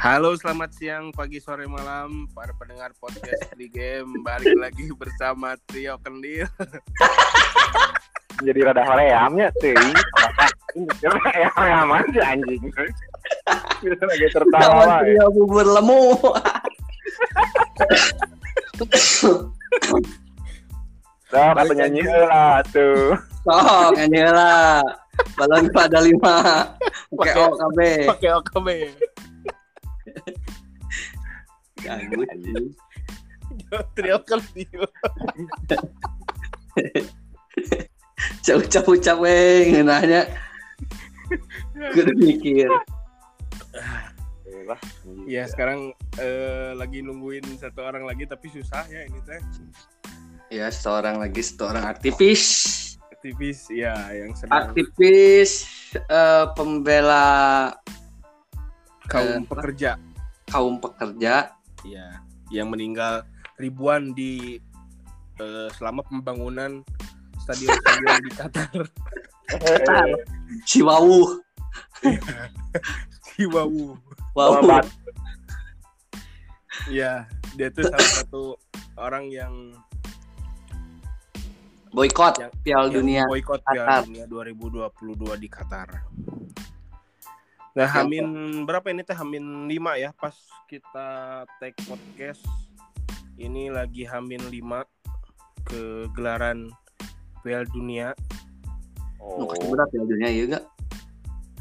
Halo, selamat siang, pagi, sore, malam para pendengar podcast di game. Balik lagi bersama Trio Kendil. Jadi rada horeamnya tuh. Ini hoream aja anjing. Bisa lagi tertawa. Trio bubur lemu. Sok penyanyi lah tuh. Sok lah. Balon pada lima. Pakai Pakai- OKB. Pakai OKB. Ganggu sih. Trio Kendil. Ucap-ucap weh ngenahnya. Kudu mikir. Ya, sekarang eh, lagi nungguin satu orang lagi tapi susah ya ini teh. Ya, seorang lagi seorang aktivis. Aktivis ya yang sedang Aktivis eh, pembela kaum eh, pekerja kaum pekerja. Ya yang meninggal ribuan di eh, selama pembangunan stadion-stadion di Qatar. eh, Si Wawu. Ya, dia tuh salah satu orang yang Boykot Yang- Piala Dunia. boykot Qatar. Piala Dunia 2022 di Qatar. Nah, Hamin berapa ini teh? Hamin 5 ya pas kita take podcast. Ini lagi Hamin 5 ke gelaran Piala Dunia. Nu Oh, berat Piala Dunia ya gak?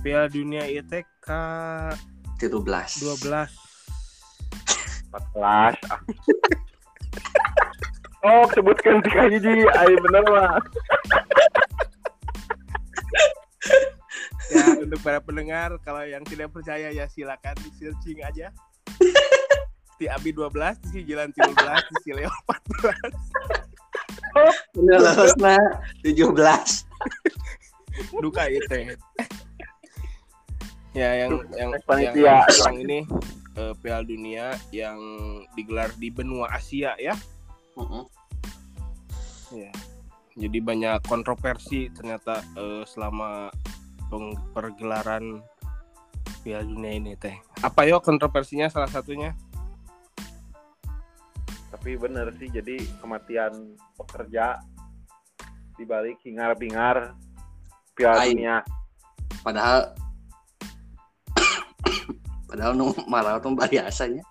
Piala Dunia itu K 13. 12. 14. Ah. Oh, sebutkan si hiji, ai bener mah. Untuk para pendengar kalau yang tidak percaya ya silakan di searching aja. Di Abi 12, di si Jalan 13, di si Leo 14. Bener lolosna 17. duka itu ya yang yang yang, Panitia. yang ini eh, Piala Dunia yang digelar di benua Asia ya Heeh. ya jadi banyak kontroversi ternyata eh, selama pergelaran Piala Dunia ini teh apa yo kontroversinya salah satunya Tapi bener sih, jadi kematian pekerja dibalik hingar-bingar Piala Ai. Dunia. Padahal padahal nu marah tuh biasanya.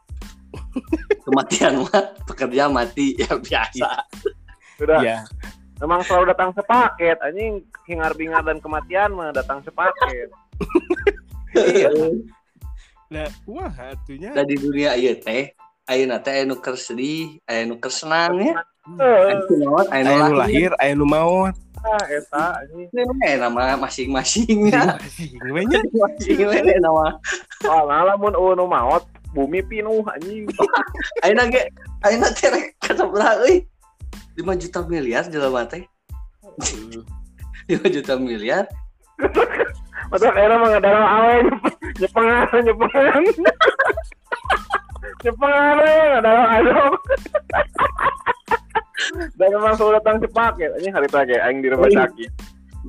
Kematian mah pekerja mati ya biasa. Sudah, ya memang selalu datang sepaket. Anjing hingar-bingar dan kematian mah datang sepaket. iya nah wah atunya Da di dunia ieu teh ayeuna teh aya nu keur sedih, aya nu keur senang ya. Eh, Aya nu naon, aya nu aya nu lahir. lahir aya nu maut ah, eta anjing. Nama masing-masing ya. Masing we nya. Masing we nama. Soalnya lamun eueuh nu maot, bumi pinuh anjing. Ayeuna ge ayeuna teh rek kasabraha euy. 5 juta miliar jelema teh. 5 juta miliar Masa era mah ngadalam awe nyepengan nyepengan. Nyepengan we ngadalam adom. Dan memang selalu datang sepaket. Anjing hari tadi aing di rumah sakit.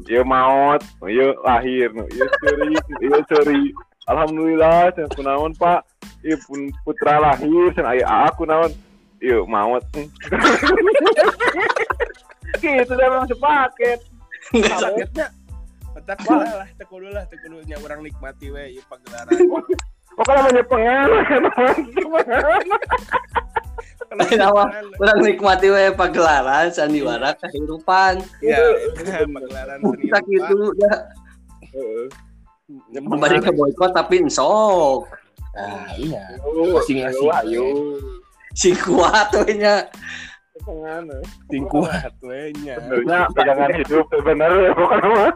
Ieu maot, ieu lahir, ieu ceri, ieu ceri. Alhamdulillah, cenah kunaon Pak. Ieu pun putra lahir, cenah aya aku naon. Ieu maot. Gitu dah memang sepaket. Sakitnya tak lah tak kudu lah kudu nya orang nikmati we ieu pagelaran Pokoknya banyak pengen, Kalau Nama pagelaran, Urang nikmati we pagelaran sandiwara kehidupan. ya itu pagelaran seni Kita gitu dah. Ya, Kembali ke boykot tapi ensok. Ah, iya. Masing-masing. Ayo, Si kuat we nya. pengen. tingkuat we nya Sebenarnya pegangan hidup bener ya pokoknya mah.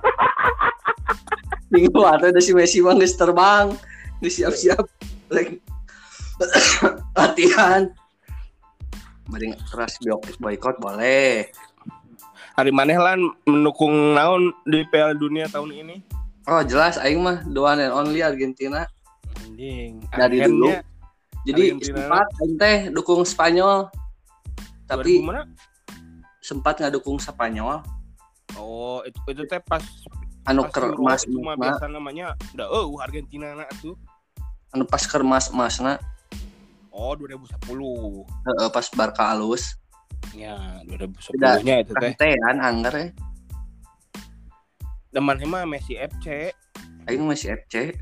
Si kuat we si Messi mah geus terbang. Geus siap-siap. Latihan. Mending keras boy- boykot boleh. hari maneh lan mendukung naon di Piala Dunia tahun ini Oh jelas aing mah the one and only Argentina. anjing Dari akhirnya Jadi Argentina. sempat teh dukung Spanyol. Tapi 2000 mana? sempat nggak dukung Spanyol. oh itu itu teh pas anu pas ker Euro mas itu mah mas biasa namanya udah oh Argentina na tuh anu pas ke mas masna Oh 2010. heeh, pas Barca alus Ya 2010-nya itu teh. tean anggar ya Teman mah Messi FC. aing masih FC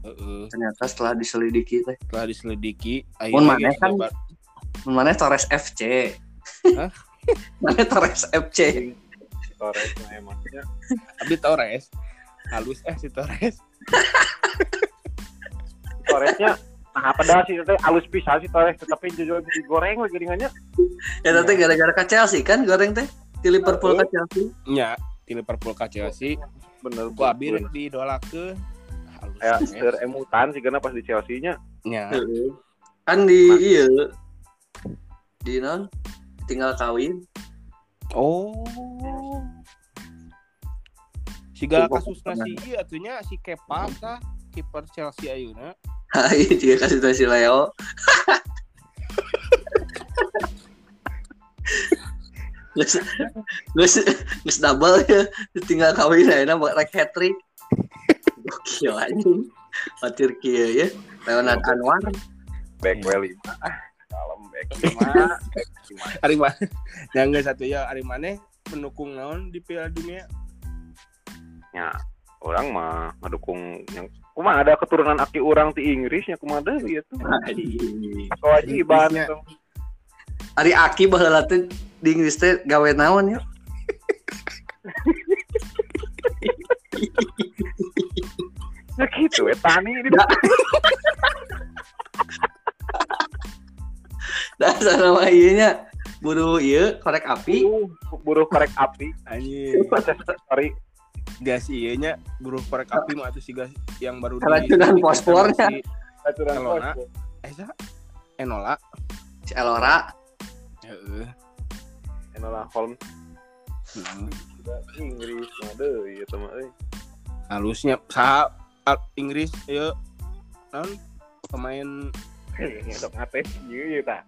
Heeh. ternyata setelah diselidiki teh Setelah diselidiki, maneh geus kan- nyoba- mana Torres FC Hah? mana Torres FC Torres mah emangnya Abi Torres. Halus eh si Torres. Torresnya nah pedas sih teh halus pisan sih Torres tetapi jujur digoreng lagi ringannya ya tapi gara-gara ke Chelsea kan goreng teh di Liverpool ke Chelsea Nya di Liverpool ka Chelsea. bener rek didolakeun. Halus. Kayak eh. ser emutan sih karena pas di Chelsea nya. Heeh. kan di iya di non tinggal kawin Oh. Siga Coba kasusna si ieu atunya si Kepa tah kiper Chelsea ayeuna. Hai, dia kasih tahu si Leo. Gus, gus, gus double ya, tinggal kawin aja buat rek hat trick. Gokil anjing. Matir kia ya, Leonard Anwar. back well lima ah kalem back lima Ari mah. Yang geus satu ya ari maneh pendukung naon di Piala Dunia? ya orang mah ngedukung yang kumah ada keturunan aki orang di Inggrisnya kumah ada gitu kewajiban. Ari Aki baheula teh di Inggris teh gawe naon ya? ya gitu ya tani ini Dasar nama ieu nya buru ieu korek api. buruh buruh korek api Anjing. sorry Gas ieu nya buruh korek api mah atuh si gas yang baru Keracunan fosfornya. aturan Elona. pos Eh Enola. Si Elora. Heeh. Enola Holmes Heeh. Inggris ada ya teman euy Halusnya sa Al- Inggris ieu naon pemain Heh, dok. Ngates. Ieu ya ta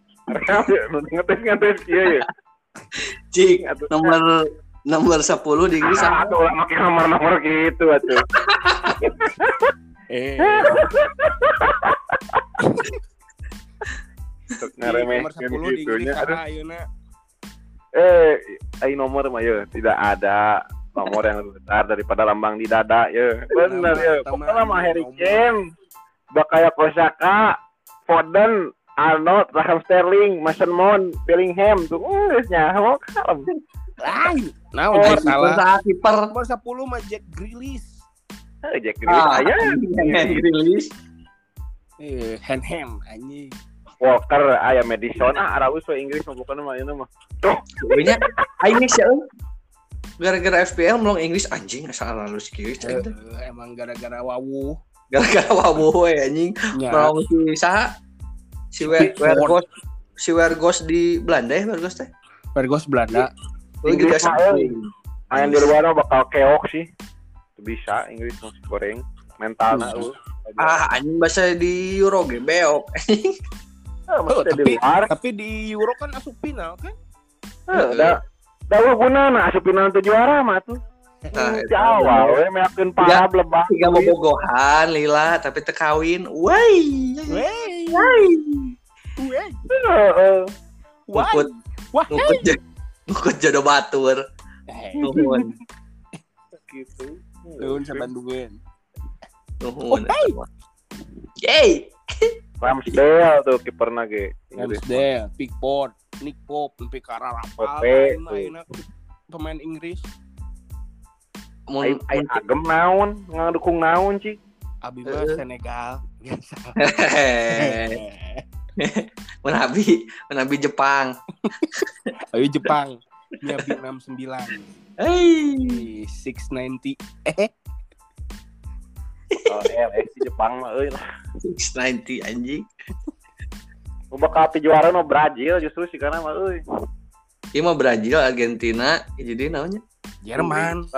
ngates ngates. Ieu ya Cik, Atuh. nomor nomor 10 di Inggris Ah, atuh make nomor-nomor gitu atuh eh. Untuk di nomor ngaremehkeun 10 di gitu Inggris ayeuna? Eh, ai nomor mah ya. Tidak ada nomor yang lebih besar daripada lambang di dada ya. Benar ya. Pokoknya mah Harry. Kane, Bakaya Kosaka, Foden, Arnold, Raheem Sterling, Mason Mount, Bellingham tuh geusnya mau kalem. Lain. Oh, oh, salah. Kiper. Nomor 10 mah Jack Grealish. Eh, Jack Grealish Ah, aya. rilis. Eh, Henham anjing. Walker, aya Madison, ah Araus we Inggris mah bukan mah ini mah. Pokoknya aing sih euy. Gara-gara FPL melong Inggris anjing asal halus kieu. Eh, emang gara-gara wawu. Gara-gara wabuh we anjing. Nya. Melong si saha? Si Wer-. Wergos si Wergos di Belanda ya Wergos teh. Pergos Belanda. Oh, Inggris mah, euy. Main di luar bakal keok sih. Bisa Inggris masih goreng mentalna Hmm. euy. Ah, anjing bahasa di Euro ge beok. Ah, Oh, maksudnya di tapi luar. tapi di Euro kan asup final kan? Eh, da Dawa guna nah asupinan tuh juara mah tuh. Nah, Hmm, Jawa we meyakeun para blebah. Tiga bobogohan lila tapi teu kawin. Woi. Wey, Woi. wey, Heeh. why? Ngukut ngukut ngukut jodoh batur. Eh, Nuhun. gitu. Nuhun sabandungeun. Nuhun. Yeay. Ramsdale tuh kiperna ge. Inggris. Ramsdale, Pickford, Nick Pope, sampai tuh. enak pemain Inggris. Mun Ai ai agem naon, ngadukung naon sih. Abi mah Eh. Senegal. Biasa. mun abi mun abi Jepang. Ayo Jepang. Nyabi 69. Hei. Eh, 690. Eh, Oh, di Jepang mah euy lah. 690 anjing. Nu bakal api juara no Brazil justru sih karena mah euy. Ieu mah Brazil, Argentina, jadi namanya. Jerman.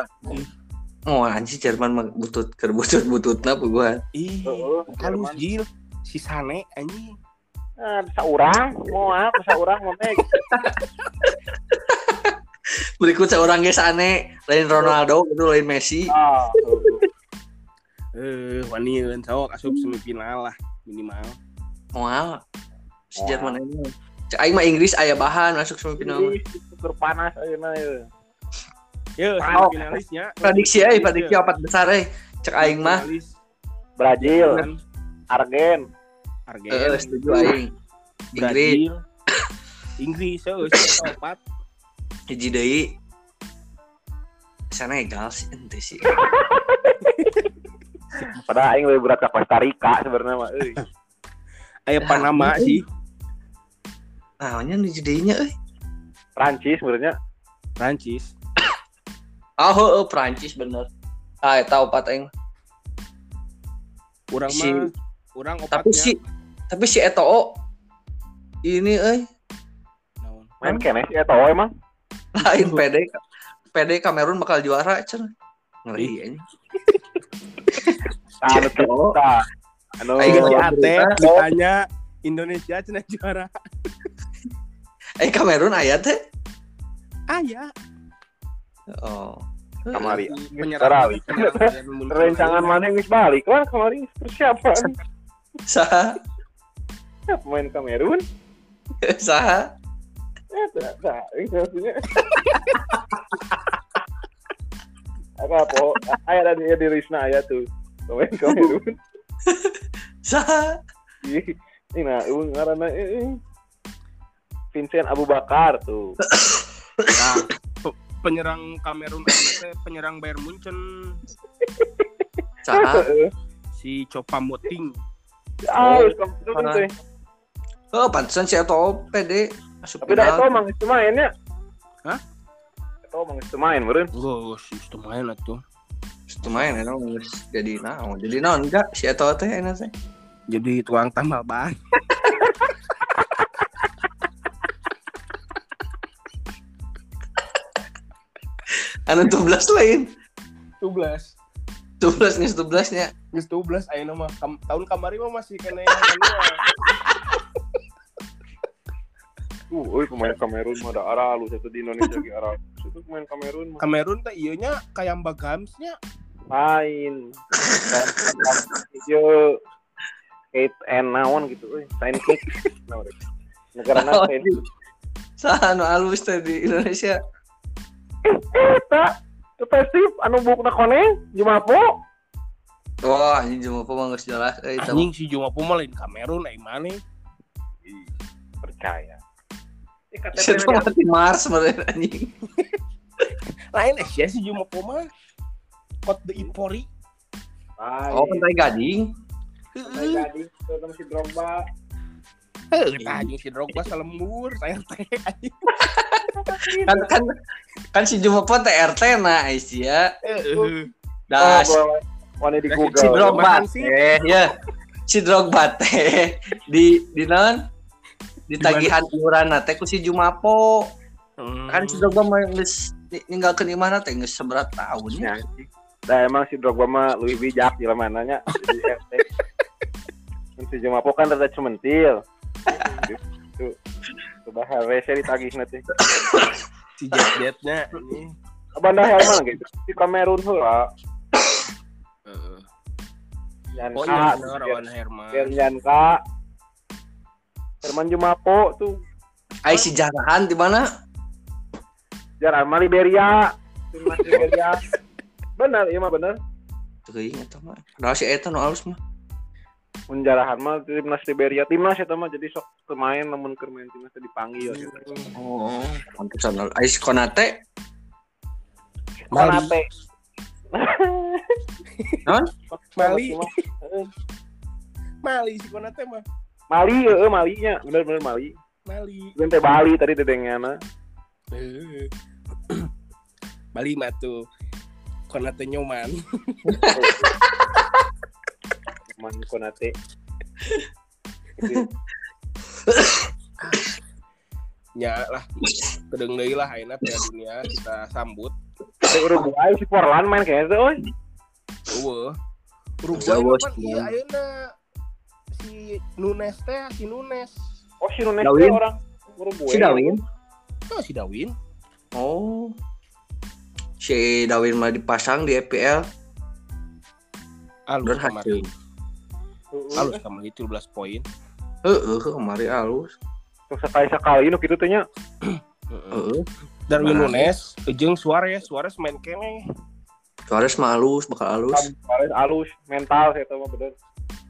Oh anjing Jerman mah butut keur butut-bututna puguhan. Ih, halus Jerman. Gil. Si Sane anjing. Nah, saurang, mau apa saurang mah meg. Berikut seorang guys aneh, lain Ronaldo, itu lain Messi. Ah, Eh, wani sok asup semifinal lah. minimal Moal. Si Moal. Jerman ini. Cek aing mah Inggris aya bahan masuk semifinal. Super panas ayeuna ye. ya Oh. finalisnya Prediksi euy, prediksi opat besar euy. Cek aing mah. Brazil, Kan, Argen, Argen Heeh, setuju aing. Inggris Brazil Inggris sih opat hiji deui. Senegal sih ente sih. padahal aing lebih berat ke Costa Rica sebenarnya mah euy. aya Panama sih Naonnya hiji deui-nya euy. Prancis sebenarnya Prancis Ah, heueuh Prancis bener. Ah, eta opat aing. kurang Si- mah kurang Tapi opatnya si tapi si Eto'o ini euy Naon? main kene si Eto'o emang lain PD PD Kamerun bakal juara cenah. Ngeri anjing. Tah, anu anu Aing si Oh, Ate berita. ditanya Indonesia cina juara? Eh Kamerun aya teh? aya Oh. kamari. Penyerang Munchen. rencangan mana geus balik? Lah kemarin persiapan Saha? ya pemain Kamerun? Saha? ya tak tak. Ini maksudnya. Apa po aya ada di di Risna aya tuh pemain Kamerun Saha? Ih, ini nah ngaranna eh, eh. Vincent Abu Bakar tuh Nah, pe- penyerang Kamerun teh penyerang Bayern Munchen Saha? si Copa Moting ah tuh Parah. teh Oh, pantesan si Eto'o PD masuk tapi dah final. emang itu main ya Hah? itu emang itu main beren oh sih itu main atuh Itu main ya, jadi naon? Jadi naon enggak si Eto'o teh enak teh. jadi tukang tambal ban Anu 12 lain. 12 12 nih 12 nya. Geus 12 ayeuna mah Kam- tahun kamari mah masih kena yang anu, uh euy pemain Kamerun mah ada arah lu satu di Indonesia ge arah itu pemain Kamerun mah Kamerun teh ieu nya kayak Mbak Gamsnya lain yo Kate and naon gitu euy. Sign kick. Negara Naon? sign Saha anu alus teh di Indonesia. eta itu festif anu bukna koneng jumapo Wah, anjing cuma apa mah geus jelas euy anjing si Juma Puma lain Kamerun ai mana? Percaya Eh, Si Eto'o mati Mars sebenarnya anjing. lain Asia si Juma Puma Kot de Ipori Oh, pantai gading. Pantai Gading, itu sama si Drogba. Anjing si Drogba salembur saya teh anjing. Kan kan kan si Jumapo teh RT na Aisyah. Das Oh. Wani di Si si Google. Drogba Mahan sih. teh ya. Si Drogba teh di di naon? Di tagihan iuran teh ku si Jumapo. Hmm. Kan si Drogba mah geus ni- ninggalkeun imana teh geus seberat tahun ya. Nah, emang si Drogba mah lebih bijak di mananya. Jadi RT. Dan si Jumapo kan rada cementil. Tuh. Tuh bahar rese ditagih nanti. si Jet Jetnya ini. Banda Herman gitu. Si Kamerun heula. Heeh. Oh Ka, iya Herman. Ka. Herman Jumapo tuh. Ai si Jarahan di mana? Jaran mah Liberia. Timnas Liberia. Benar, iya mah bener. Teuing eta mah. Padahal si eta nu alus mah. Menjarahan mah timnas Liberia timnas eta mah jadi sok pemain namun keur main timnas teh dipanggil gitu. Oh, pantesan ai si Konate. Konate. Naon? Mali. Mali si Konate mah. Mali heeh Mali nya, bener-bener Mali. Mali. Teh Bali tadi dedengnya Heuh. Bali mah tuh Konate nyoman. Man Konate. Ya lah. Kedeng deui lah ayeuna Piala Dunia kita sambut. Teh Uruguay si Forlan main kayaknya tuh, oi. Eueuh. Uruguay kan sih. ieu ayeuna si Nunes teh si Nunes. Oh si Nunes Darwin. teh orang Uruguay. Si Dawin. Oh si Dawin. Oh. Si Dawin mah dipasang di EPL berhasil. kemarin. halus sama itu 13 poin Heeh, kemari halus. Terus sekali sekali nu kitu teh nya. Heeh. Heeh. Darwin Nah. Nunes jeung Suarez Suarez main kene Suarez mah halus, bakal halus. Suarez alus mental saya tahu mah bener.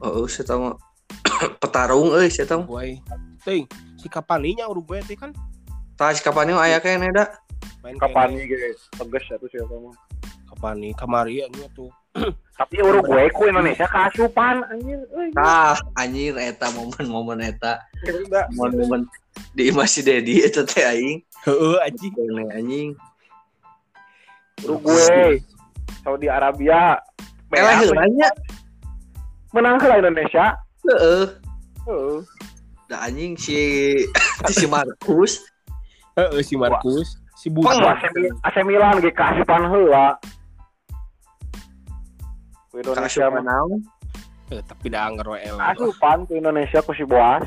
Heeh, saya tahu petarung euy, saya tahu. Uruguay ting si Kapaninya Uruguay teh kan Tas kapan aya kene da? main nih guys? Tegas ya tuh saya tahu mah. Kapani kamari anu tuh Tapi Uruguay ku Indonesia kaasupan anjir. Euy. Tah, anjir eta momen-momen eta. Momen-momen di masih Dedi eta teh aing. heeh anjing anjing. Uruguay, Saudi Arabia, Eh nya. menang ke Indonesia. Heeh. Heeh. Da anjing si si Markus. heeh si Markus si Budi Pang AC Milan, ge kaasupan heula. Ku Indonesia naon? Eh, tapi dah anggar wae lah. kaasupan ku Indonesia ku si Boas.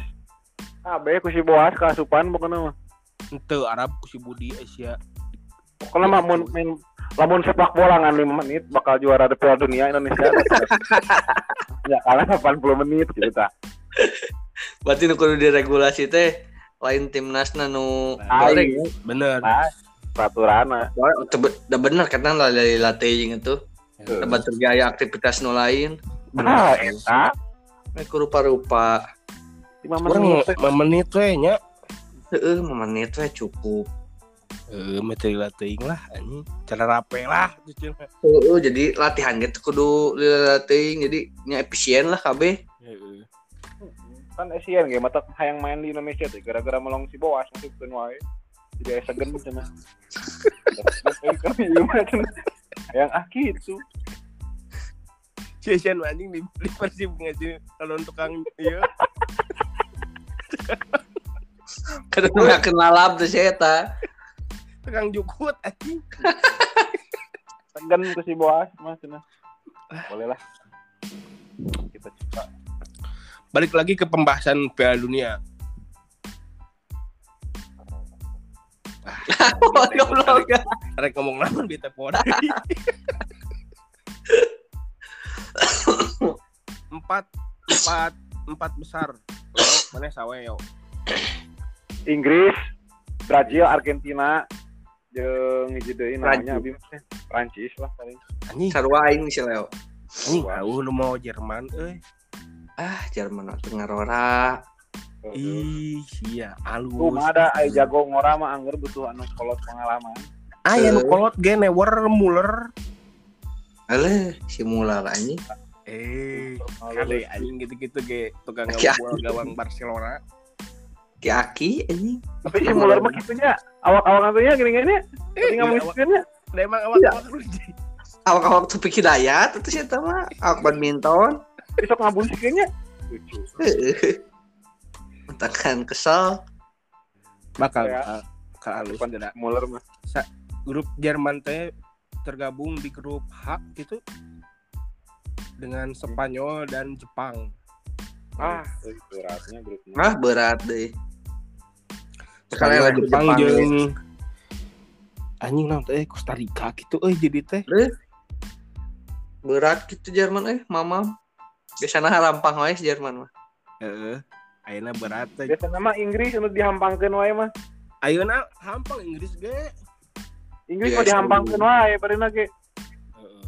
Abe ku si Boas kaasupan bukan mah. Ente Arab ku si Budi Asia Pokoknya mah mun main lamun sepak bola ngan 5 menit bakal juara di Piala Dunia Indonesia. ya kalah 80 menit gitu ta. Berarti nu kudu diregulasi teh lain timnasna nu Lain. goreng. ya. bener Nah, peraturan tebe- Da bener kata lah dari latih itu. Tempat terjaya aktivitas nu lain. Ah, eta Mereka rupa-rupa. 5 Orang menit. menit we nya. Heeh, menit we cukup. Eh, metode latih lah anjing. Cara rape lah tuh cenah. Heeh, jadi latihan gitu kudu latih jadi nya efisien lah kabeh. Heeh. kan Asian ge mata hayang main di Indonesia teh gara-gara melong si Boas masukkeun wae. Jadi segen cenah. Kan ieu mah cenah. Hayang ah gitu. Si Asian anjing di, di Persib ngaji kalau tukang iya. Kada nggak kenal lab tuh si Tukang jukut anjing. Segen ke si Boas mah cenah. Boleh lah. Kita coba. Balik lagi ke pembahasan Piala Dunia. Oh, goblok. Rek ngomong naon di telepon. empat empat empat besar. Mana sawe yo. Inggris, Brazil, Argentina, jeung hiji deui namanya abi mah teh Prancis lah paling. Anjing, Sarua aing si Leo. anjing tahu nu mau Jerman euy. Ah, Jerman atuh ngarora. Ih, iya alus. Tuh mah ada aya jago ngora mah angger butuh anu kolot pengalaman. Aya nu kolot ge Neuer Muller. Ale, si Mular anjing. Eh, kade anjing gitu-gitu ge tukang ngabol gawang Barcelona. Ki Aki anjing. Tapi si Muller mah kitunya awak-awak atunya gini-gini. Tapi iya, nggak mau awak- sebenarnya. Da emang awak-awak. Awak-awak tuh pikir dayat itu sih mah awak badminton. Besok ngabunsikinnya. Lucu. Heeh. Tekan kesel. bakal Ya. bakal halus tidak Muller mah. grup Jerman teh tergabung di grup H gitu dengan Spanyol dan Jepang Ah, beratnya grupnya. Ah, berat deh. Spanyol lagi Jepang Jepang, jeung anjing naon teh Costa Rica gitu euy jadi teh Berat gitu Jerman eh, mama. Biasanya rampang wae Jerman mah. heeh ayeuna berat teh Biasanya mah Inggris untuk dihampangkeun wae mah. ayeuna hampang Inggris ge Inggris Iya, mah dihampangkeun wae barina ge. heeh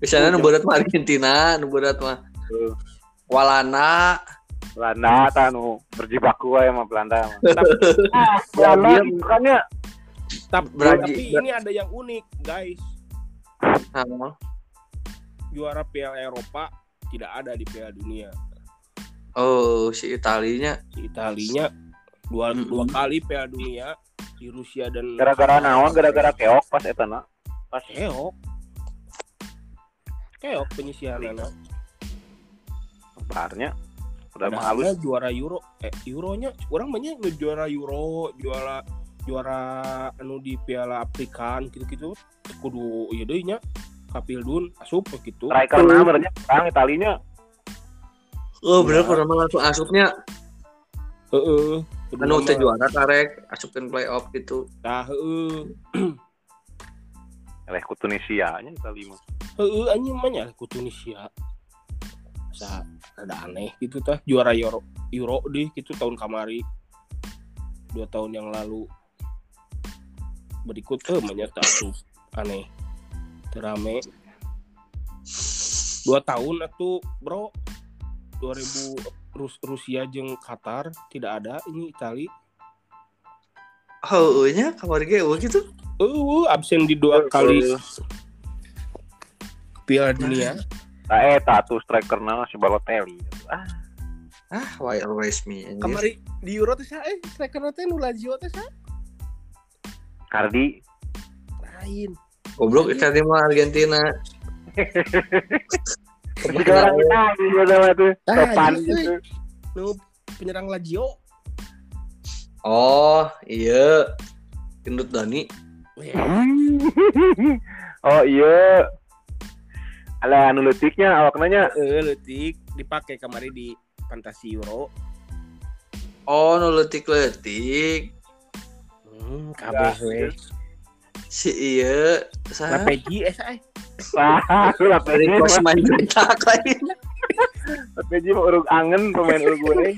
Biasanya nu berat mah Argentina, nu berat mah. Walana, Belanda tah nu berjibaku wae sama Belanda mah. Ah, Belanda bukannya tapi, tapi ini ada yang unik guys sama. juara Piala Eropa tidak ada di Piala Dunia Oh, si Italinya. si Italinya dua Mm-mm. dua kali Piala Dunia di Rusia dan gara-gara naon gara-gara keok pas eta na. Pas keok keok penyisihan anak barnya udah mah halus. juara Euro eh Euronya orang banyak nu juara Euro juara juara anu di Piala Afrikan gitu-gitu kudu ieu deui nya kapildun asup gitu Striker na merenya kurang Italinya. Oh, bener Ya. kurang mah langsung asupnya. heeh Anu teh juara karek asupkeun playoff gitu. tah heeh Eleh ku Tunisia nya Itali mah. heeh anjing mah nya ku Tunisia Sa ada aneh gitu tah. Juara Euro Euro deh gitu tahun kamari. Dua tahun yang lalu. Berikut eh menyata aneh. Terame. Dua tahun atuh bro. 2000 Rus Rusia jeng Qatar. Tidak ada ini Itali. Oh, nya kamar eueuh gitu. uh absen di dua kali Piala Dunia. Nah, eh tatu striker nama si Balotelli. Ah, Ah, why always me anjir. kamari di Euro sa eh striker teh nu Lazio teh sa Cardi. lain Goblok tadi mah Argentina. Orang Itali gitu mah tuh. Ah, Topan iya, gitu. nu penyerang Lazio Oh, iya. Gendut Dani. oh iya. Ala anu leutiknya awak nanya. eh letik dipakai kemarin di Fantasi Euro Oh, nu leutik-leutik. hmm, kabeh we Si iya. Nah, Sa. Peggy eh sa eh Wah, lu lah Dari PJ kos main cetak lain. PJ mah urug angen pemain Uruguay.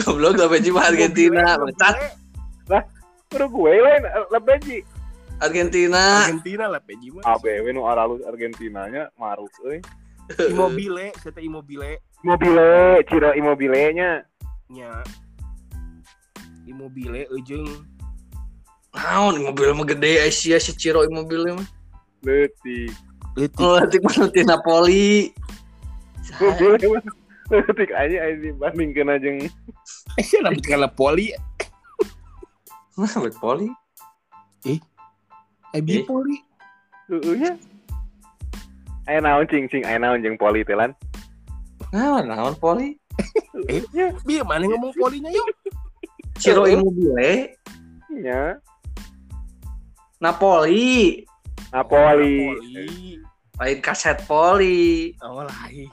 Goblok PJ mah Argentina. Bangsat. Uruguay lain lah PJ. Argentina. Argentina lah Peggy mah ABW nu aralus Argentinanya maruk euy. Immobile saya teh Immobile Immobile, Ciro Immobile-nya. nya Immobile ujung Naon mobil mah gede Asia si Ciro mobilnya mah. Leutik. letik Oh, letik mah ti Napoli. Immobile mah leutik aja aja dibandingkeun jeung eh sih rambut kala poli Nah, bet Poli. eh Eh. poli Heeh nya. Aya naon cing cing aya naon jeung poli teh lan. Nah, naon Poli? eh bi mana ngomong polinya yuk Ciro Immobile, Nya. Napoli, Napoli. poli lain kaset Poli. oh lain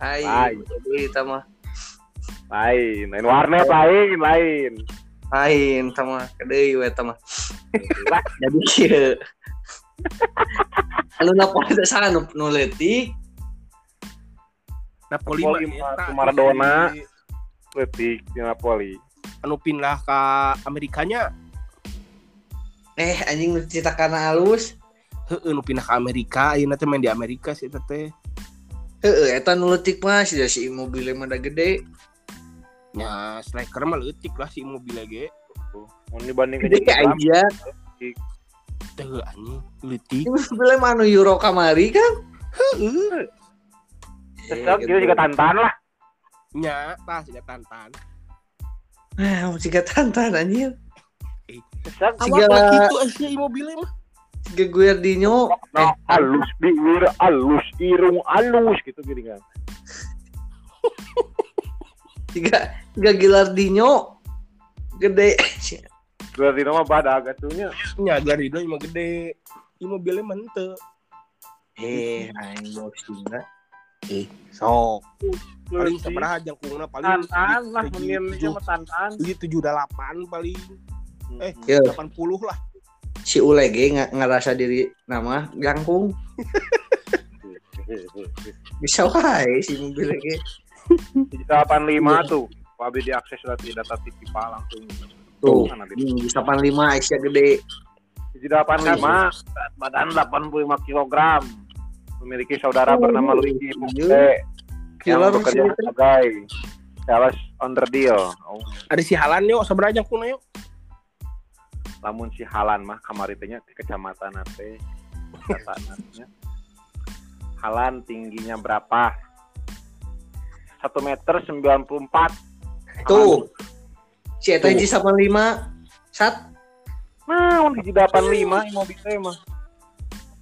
Hai, Lain. jadi sama Lain, lain warnet lain, lain. lain sama kedai we sama. Jadi kieu. Anu Napoli teh sana nu nu leutik, Napoli mah ku Maradona. Leutik di Napoli. anu pindah ke Amerikanya eh anjing nu citakan halus. heeh nu pindah ke Amerika ayeuna teh main di Amerika sih eta teh Heeh, eta nu leutik mah si si Immobile mah da gede. nya striker mah leutik lah si Immobile ge Mun dibanding Gede aja. teh anjing leutik Immobile mah anu Euro kamari kan. heeh Tetep kita juga tantan lah. nya tah siga tantan Nah, jika tantan anjir. Lah kitu eh si Immobile mah Jika Guardino, eh, Nah, alus bibir alus irung alus gitu gini kan. jika jika Gilardino gede. Berarti nama badak atunya. nya Garino mah gede Immobile mah henteu Eh, aing bos juga. sok paling sabaraha jangkungna paling Tantan lah menirnya mah tantan. tujuh tujuh delapan paling eh Ya. delapan puluh lah Si Ulege nggak ngerasa diri nama jangkung. Bisa wae si mobil lagi. Delapan lima tuh. Wabi diakses dari data TV langsung. Tuh, bisa 85 Asia gede. delapan lima badan 85 kilogram. Memiliki saudara bernama Luigi Bukte yang bekerja sebagai sales on the deal. Oh, ada si Halan yuk sabaraha jangkungna yuk lamun si Halan mah kamari teh nya di kecamatan nya. Halan tingginya berapa? 1 meter 94 Tuh. Si Eta hiji 85. Sat. Nah, un hiji 85 mobil teh mah.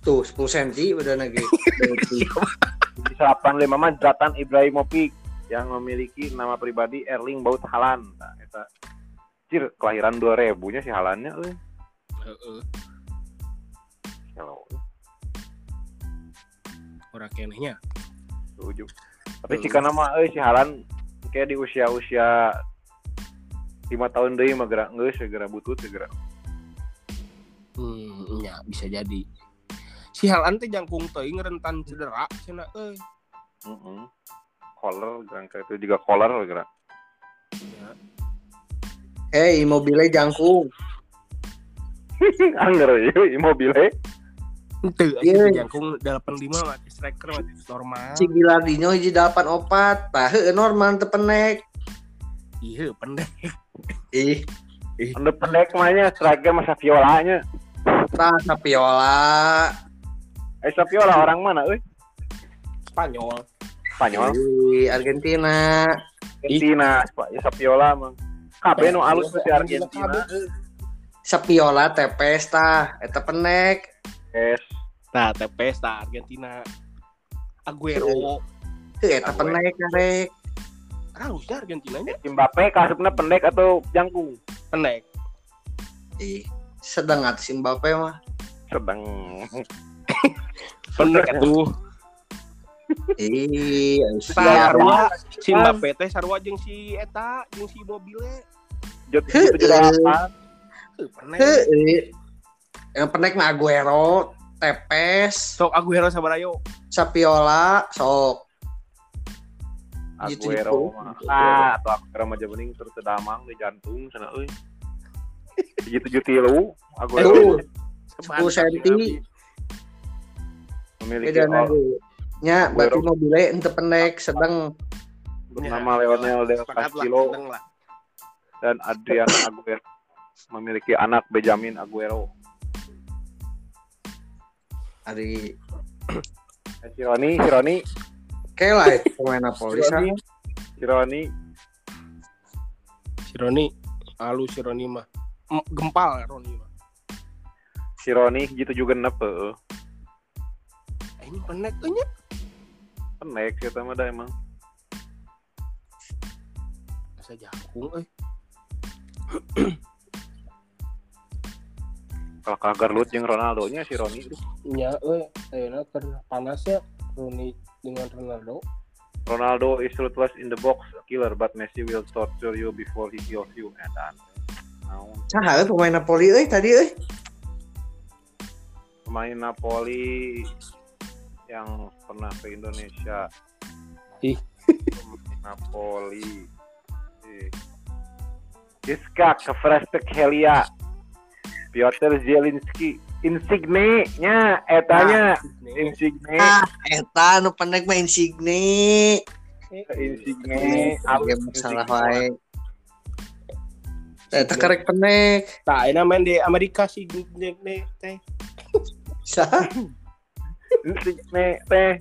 Tuh 10 cm udah lagi. Hiji 85 mah Zlatan Ibrahimovic yang memiliki nama pribadi Erling Braut Haaland. Nah, eta Cir, kelahiran 2000-nya si Haalandnya euy. heeh Hello, ora kenehnya setuju. Tapi jika nama euy si Haaland kayak di usia-usia lima tahun deui mah gerak geus segera butut segera. hmm nya bisa jadi si Halan teh jangkung teuing rentan cedera cenah euy Heeh. Color kan itu juga color gerak. Eh, mobilnya jangkung. Anger ya Immobile. Itu Iya. aja jangkung 85 mati striker mati normal. Si Gilardino hiji 84. Tah heuh normal teu penek. Iya, pendek. Ih, Anda pendek mahnya striker masa violanya. tah Sapiola. Eh Saviola orang mana euy? Spanyol. Spanyol. Di Argentina. Argentina, Pak. Ya Saviola mah. Kabeh nu alus si Argentina. Sapiola tepes tah eta penek. Es. Nah, ta Argentina. Aguero. Heuh eta penek karek. Harusnya Argentina nya Mbappe kasupna pendek atau jangkung? pendek. Ih, sedang atas Mbappe mah. Sedang. Pendek atuh. Ih, Tah siap. sarua si Mbappe teh sarua jeung si eta jeung si Mobile. Pendek. Yang penek mah Aguero, tepes, Sok Aguero sabarayo. Sapiola, sok. Aguero mah. Ah, atau Aguero mah bening terus sedamang di jantung sana euy. Gitu tujuh tilu. Aguero Tuh, 10 senti. memiliki Beda all. Nya, Aguero. mobilnya ente pendek, sedang bernama Lionel Del Sepakat lah, Castillo dan Adriana Aguero memiliki anak Benjamin Aguero. hari Eh, si Kayak lah itu pemain Napoli si sah. Roni, si Roni, Si Roni, alu si Roni mah. Gempal Roni mah. si Roni gitu juga heeh. Eh, ini pendek tuh nya. Pendek sih mah dah emang. Asa jangkung euy. Kalau kagar lut jeung Ronaldo nya si Roni. Nya euy, ayeuna keur panas ya Roni dengan Ronaldo. Ronaldo is ruthless in the box, a killer, but Messi will torture you before he kills you. Edan. Naon? Saha euy pemain Napoli euy tadi euy. Pemain Napoli yang pernah ke Indonesia. Ih. Pemain Napoli. Ih. Iska Kefrestekhelia. Piotr Zielinski. Insigne nya etanya Nih, Insigne Ah, eta nu pendek mah Insigne. Insigne Oke, masalah wae. Eta karek pendek. tak enak main di Amerika sih nih teh. Saha? Insigne teh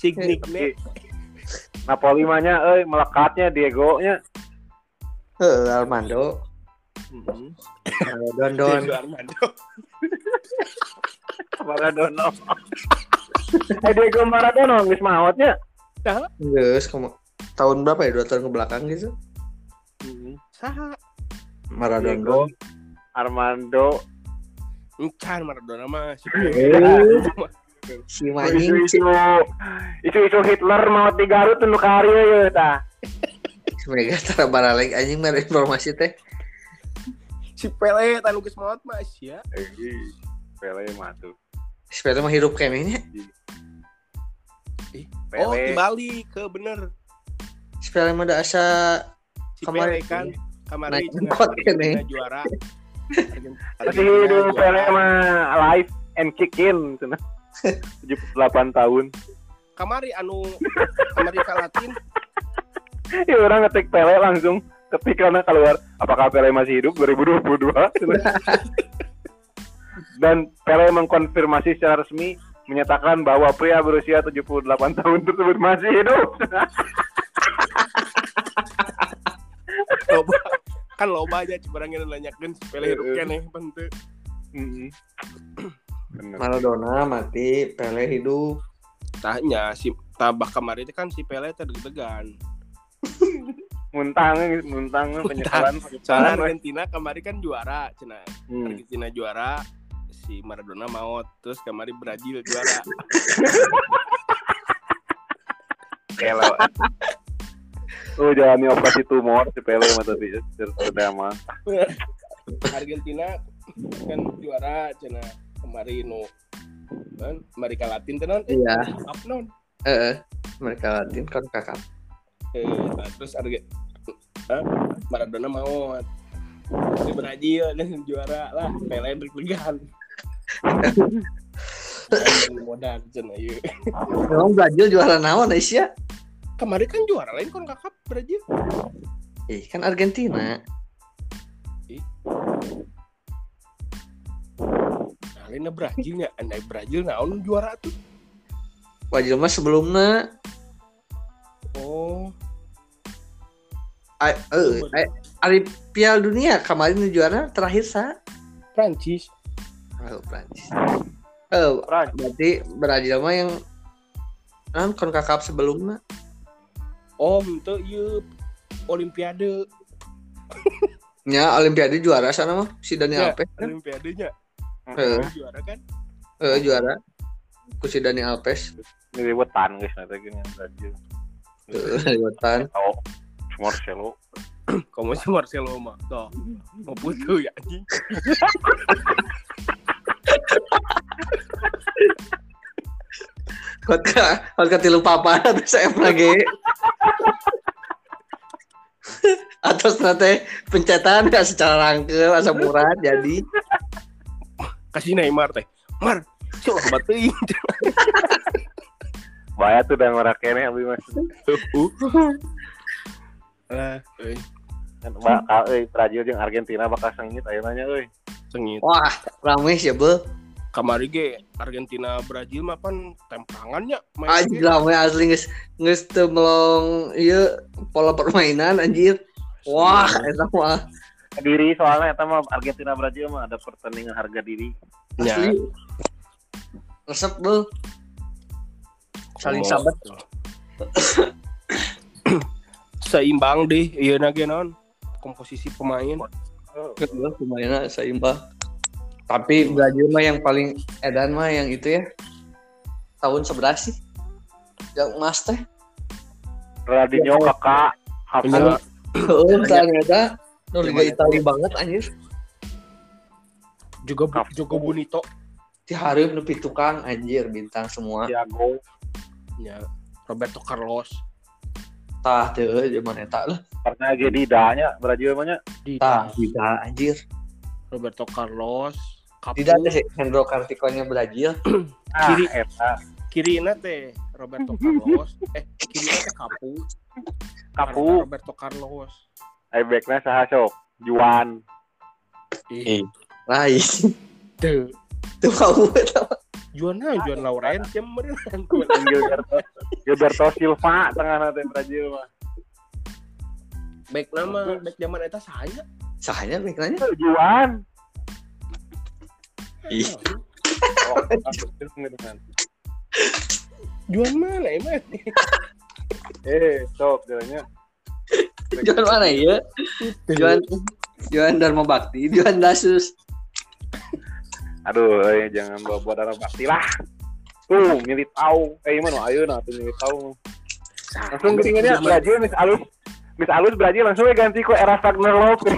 Si Nick nih. Napoli mah nya euy melekatnya Diego nya Heeh, Armando. Mhm. Don Don. Diego Armando. Maradona. eh Diego Maradona geus maotnya. Geus komo tahun berapa ya? Dua tahun ke belakang gitu. Saha? Maradona. Diego Armando Encan Maradona mah si Eh, Manjing isu isu isu Hitler maut di Garut nu karya ya tah. si Mega tara baraleg anjing mere informasi teh. si Pele tanu geus maot mah sia. Pele mah tuh. Sepeda mah hidup kene nya. Oh, Pele. kembali ke bener Sepeda mah da asa si Kemarin. Pele kan kemarin Argentina juara. Masih hidup Pele mah live and kick in cenah. 78 tahun. Kamari anu Amerika Latin Ya orang ngetik Pele langsung ketika karena keluar apakah Pele masih hidup 2022 dan Pele mengkonfirmasi secara resmi menyatakan bahwa pria berusia 78 tahun tersebut masih hidup. loba kan loba aja nanyakeun si Pele hidup penting. Mm-mm. Bener. Maradona mati, Pele hidup. Tanya si tabah kemarin itu kan si Pele teh deg-degan. Muntang, muntang penyesalan. Soalnya Argentina kemarin kan juara, cenah. Hmm. Argentina juara, si Maradona maut, terus kemarin Brazil juara. Pele. Oh, jalani operasi tumor si Pele mah tadi sudah mah. Argentina kan juara, cenah. Kemarin nu kan Amerika Latin tenan eh Iya. up non Eh, Amerika Latin kan kakak. eh, nah, terus Arge eh, Maradona mau di Brazil dan juara lah Pele deg-degan modal cenah ieu. Memang Brazil juara naon Asia? Kemarin kan juara lain kon kakap Brazil. Ih, kan Argentina. Nah, lainnya Brazilnya, andai Brazil naon juara tuh. Brazil mah sebelumnya Oh, eh eh, eh, Ari Piala Dunia kemarin juara terakhir sa Prancis. Oh, Prancis. Eh, Prancis. berarti Brazil mah yang kan CONCACAF sebelumnya. Oh, itu ieu Olimpiade. Nya Olimpiade juara sana mah si Daniel Ya, Alves kan. Olimpiadenya. Eh, Juara kan? eh, juara. Ku si Daniel Alves. Ini wetan guys nanti gini Brazil. Heeh, liwatan. Oh, Marcelo. Kamu si Marcelo mah. Tuh, mau putu ya anjing. Kot ka, ka tilu papa terus saya lagi. Atau strategi pencetan nggak secara rangkel asa murah jadi Kasih Neymar teh. Mar, coba batein. Bahaya tuh dan orang kene abi mas. Lah, euy, Kan bakal euy Brazil jeung Argentina bakal sengit ayeuna nya euy. Sengit. wah rame sih be Kamari ge Argentina Brazil mah kan tempangannya anjir rame asli nges nges teu melong iya pola permainan anjir wah eta mah Diri soalnya eta mah Argentina Brazil mah ada pertandingan harga diri. Ya. asli resep be saling sahabat Seimbang deh, iya nage non. Komposisi pemain. Kedua pemainnya seimbang. Tapi Brazil mah yang paling edan mah yang itu ya. Tahun 11 sih. Yang emas teh. Ronaldinho kakak Hafu Iya. oh ternyata nu Liga Italia banget anjir. Juga juga Bonito. di hari nu tukang anjir bintang semua. Thiago. Ya. Roberto Carlos. Tah teu zaman eta lah karena Gedidanya Brazil mah nya tah Dida. anjir Roberto Carlos. Kapu. tidak ada sih Hendro Kartikonya Brazil ah, Kiri. eta Kirina teh Roberto Carlos. eh, kirina teh Kapu. Kapu Karena Roberto Carlos. ai backnya saha sok Juan Ih, lain teu. tuh kamu eta. Juan nah, Juan Lauren jam meureun. Gilberto Gilberto Silva tengah nanti Brazil mah. Baik nama, baik zaman eta saya. sahanya mikirnya Juan. Ih. Oh, Juan. Mana emang? eh sok jalannya. Juan mana ya Juan Juan Dharma Bakti Juan Dasus aduh eh, jangan bawa bawa darah bakti lah. Tuh milih tahu eh gimana? Ayo nah tuh milih tahu langsung geringannya Brazil Miss Alus Miss Alus Brazil langsung ya ganti ke era Wagner Love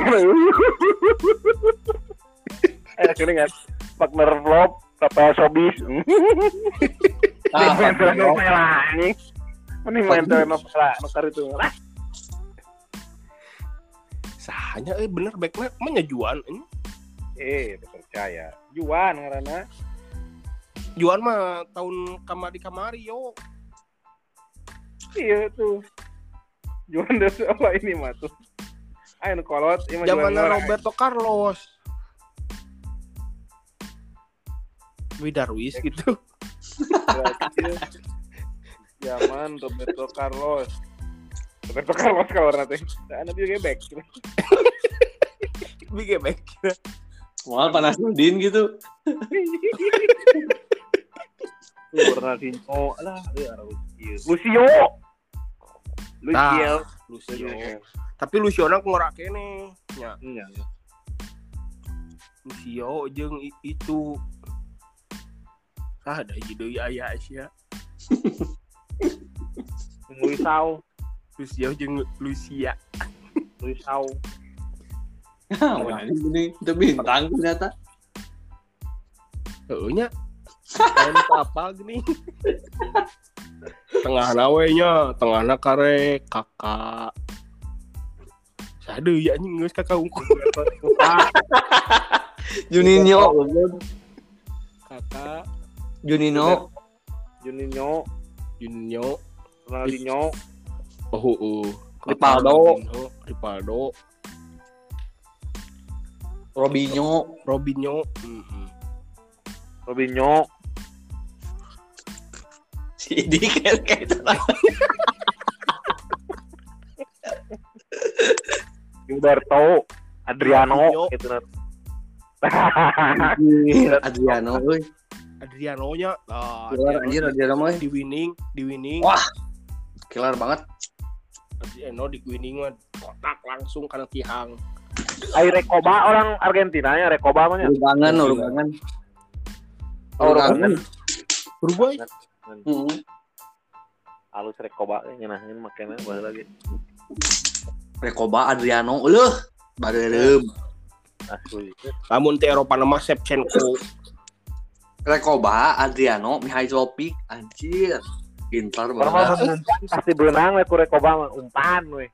eh keringan Wagner Love Rafael Sobis. Ah, main Wagner Love. telenovela anjing mending main telenovela nukar itu. Lah Sahanya eh bener baiknya emangnya Juan. Ini? Eh percaya Juan karena Juan mah tahun kamari kamari yo. iya tuh Juan dari apa ini mah tuh ayo kolot Zamannya Mora. Roberto Carlos. Widarwis gitu. Brazil. Zaman Roberto Carlos. Roberto Carlos kalau nanti. Nanti juga back. Bikin baik. Mal panas Nudin gitu Ronaldinho, alah, eh, Lucio. Lucio. Lucio. Lucio. Tapi Lucio nang ngorak kene. Nya, Iya. Lucio jeung itu ah ada hiji deui aya Asia. Luisao, Lucio jeung Lucia. Luisao. Wah, ini itu bintang ternyata. Heuh nya. Lain apa gini. tengah nawenya tengah kare kakak. Sadu ya anjing geus kakak unggul Juninho. Kakak Juninho. Juninho. Juninho. Ronaldinho. Oh oh Rivaldo. Rivaldo Robinho. Robinho. Mm-mm. Robinho. Si Idi kayak kayak itu Gilberto Adriano gitu. Nah. Adriano. Euy Adriano nya ah, Killer Adriano anjir Adriano mah di winning di winning. Wah. killer banget. Adriano di winning mah kotak langsung karena tihang Ay Recoba orang Argentina ya Recoba mah nya. urugangan urugangan Oh, urugangan Uruguay Heeh. Halus Recoba nyenahin makanya bahas lagi. Rekoba Adriano eueuh bareureup Asli. namun di Eropa nama Shevchenko Rekoba Adriano Mihailovic anjir pintar banget pasti berenang we ku Recoba mah umpan we.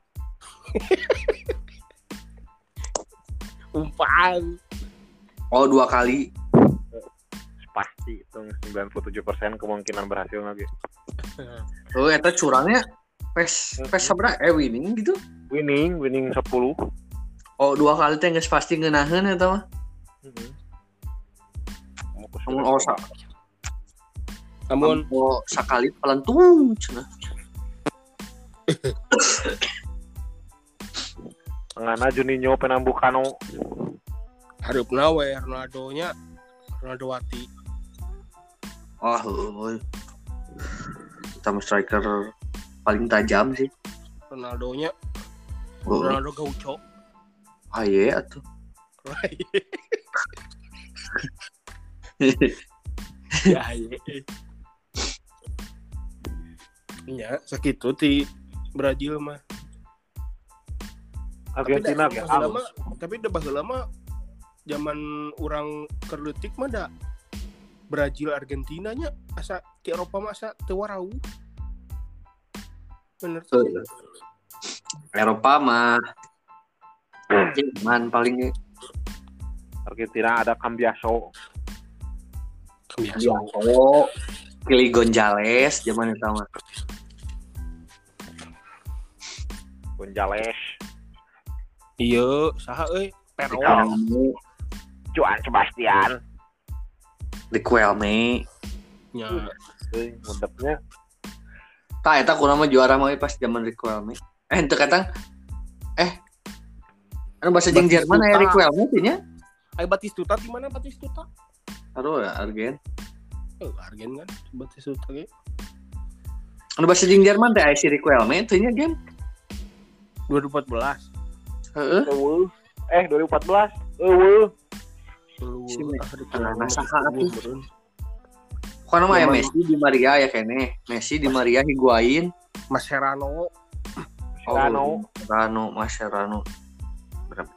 umpan. Oh dua kali. Pasti itu 97% kemungkinan berhasil lagi. oh eta curangnya pes pes sabra eh winning gitu? Winning, winning 10. oh dua kali teh geus pasti ngeunaheun eta mah. Namun oh sa namun oh sakali pelantung cenah Ngana Juninho penambuhkano harupna we Ronaldo nya Ronaldo Wati wah heueuy kita mah striker paling tajam sih. Ronaldo nya oh, Ronaldo Gaucho. Ah iya atuh. Ya iya. Ya sakitu ti Brazil mah Argentina tapi lama tapi udah bahasa lama zaman orang kerletik mah da Brazil Argentina nya asa ke Eropa mah asa teu warau bener tuh. Eropa mah Jerman paling Argentina ada Cambiaso. Bianco Kili Gonzales zaman itu mah. Gonzales, iya saha euy? Pero Riquelme Juan Sebastian. Riquelme nya Euy, mudepnya Tah eta kurang mah juara mah pas zaman Riquelme eh itu kata eh. Anu bahasa jeung Jerman aya Riquelme teh nya? Ay Batistuta di mana Batistuta? aduh ya Argen. Oh, Argen kan? Batistuta ge. anu bahasa jeung Jerman teh aya si Riquelme teh nya game 2014. Heeh. Eueuh. Eh 2014. Eueuh. Ah. Kan mah aya Zaman- Messi di Maria ya kene. Messi di Maria Higuain. Mascherano. Mascherano. Rano Mascherano berapa?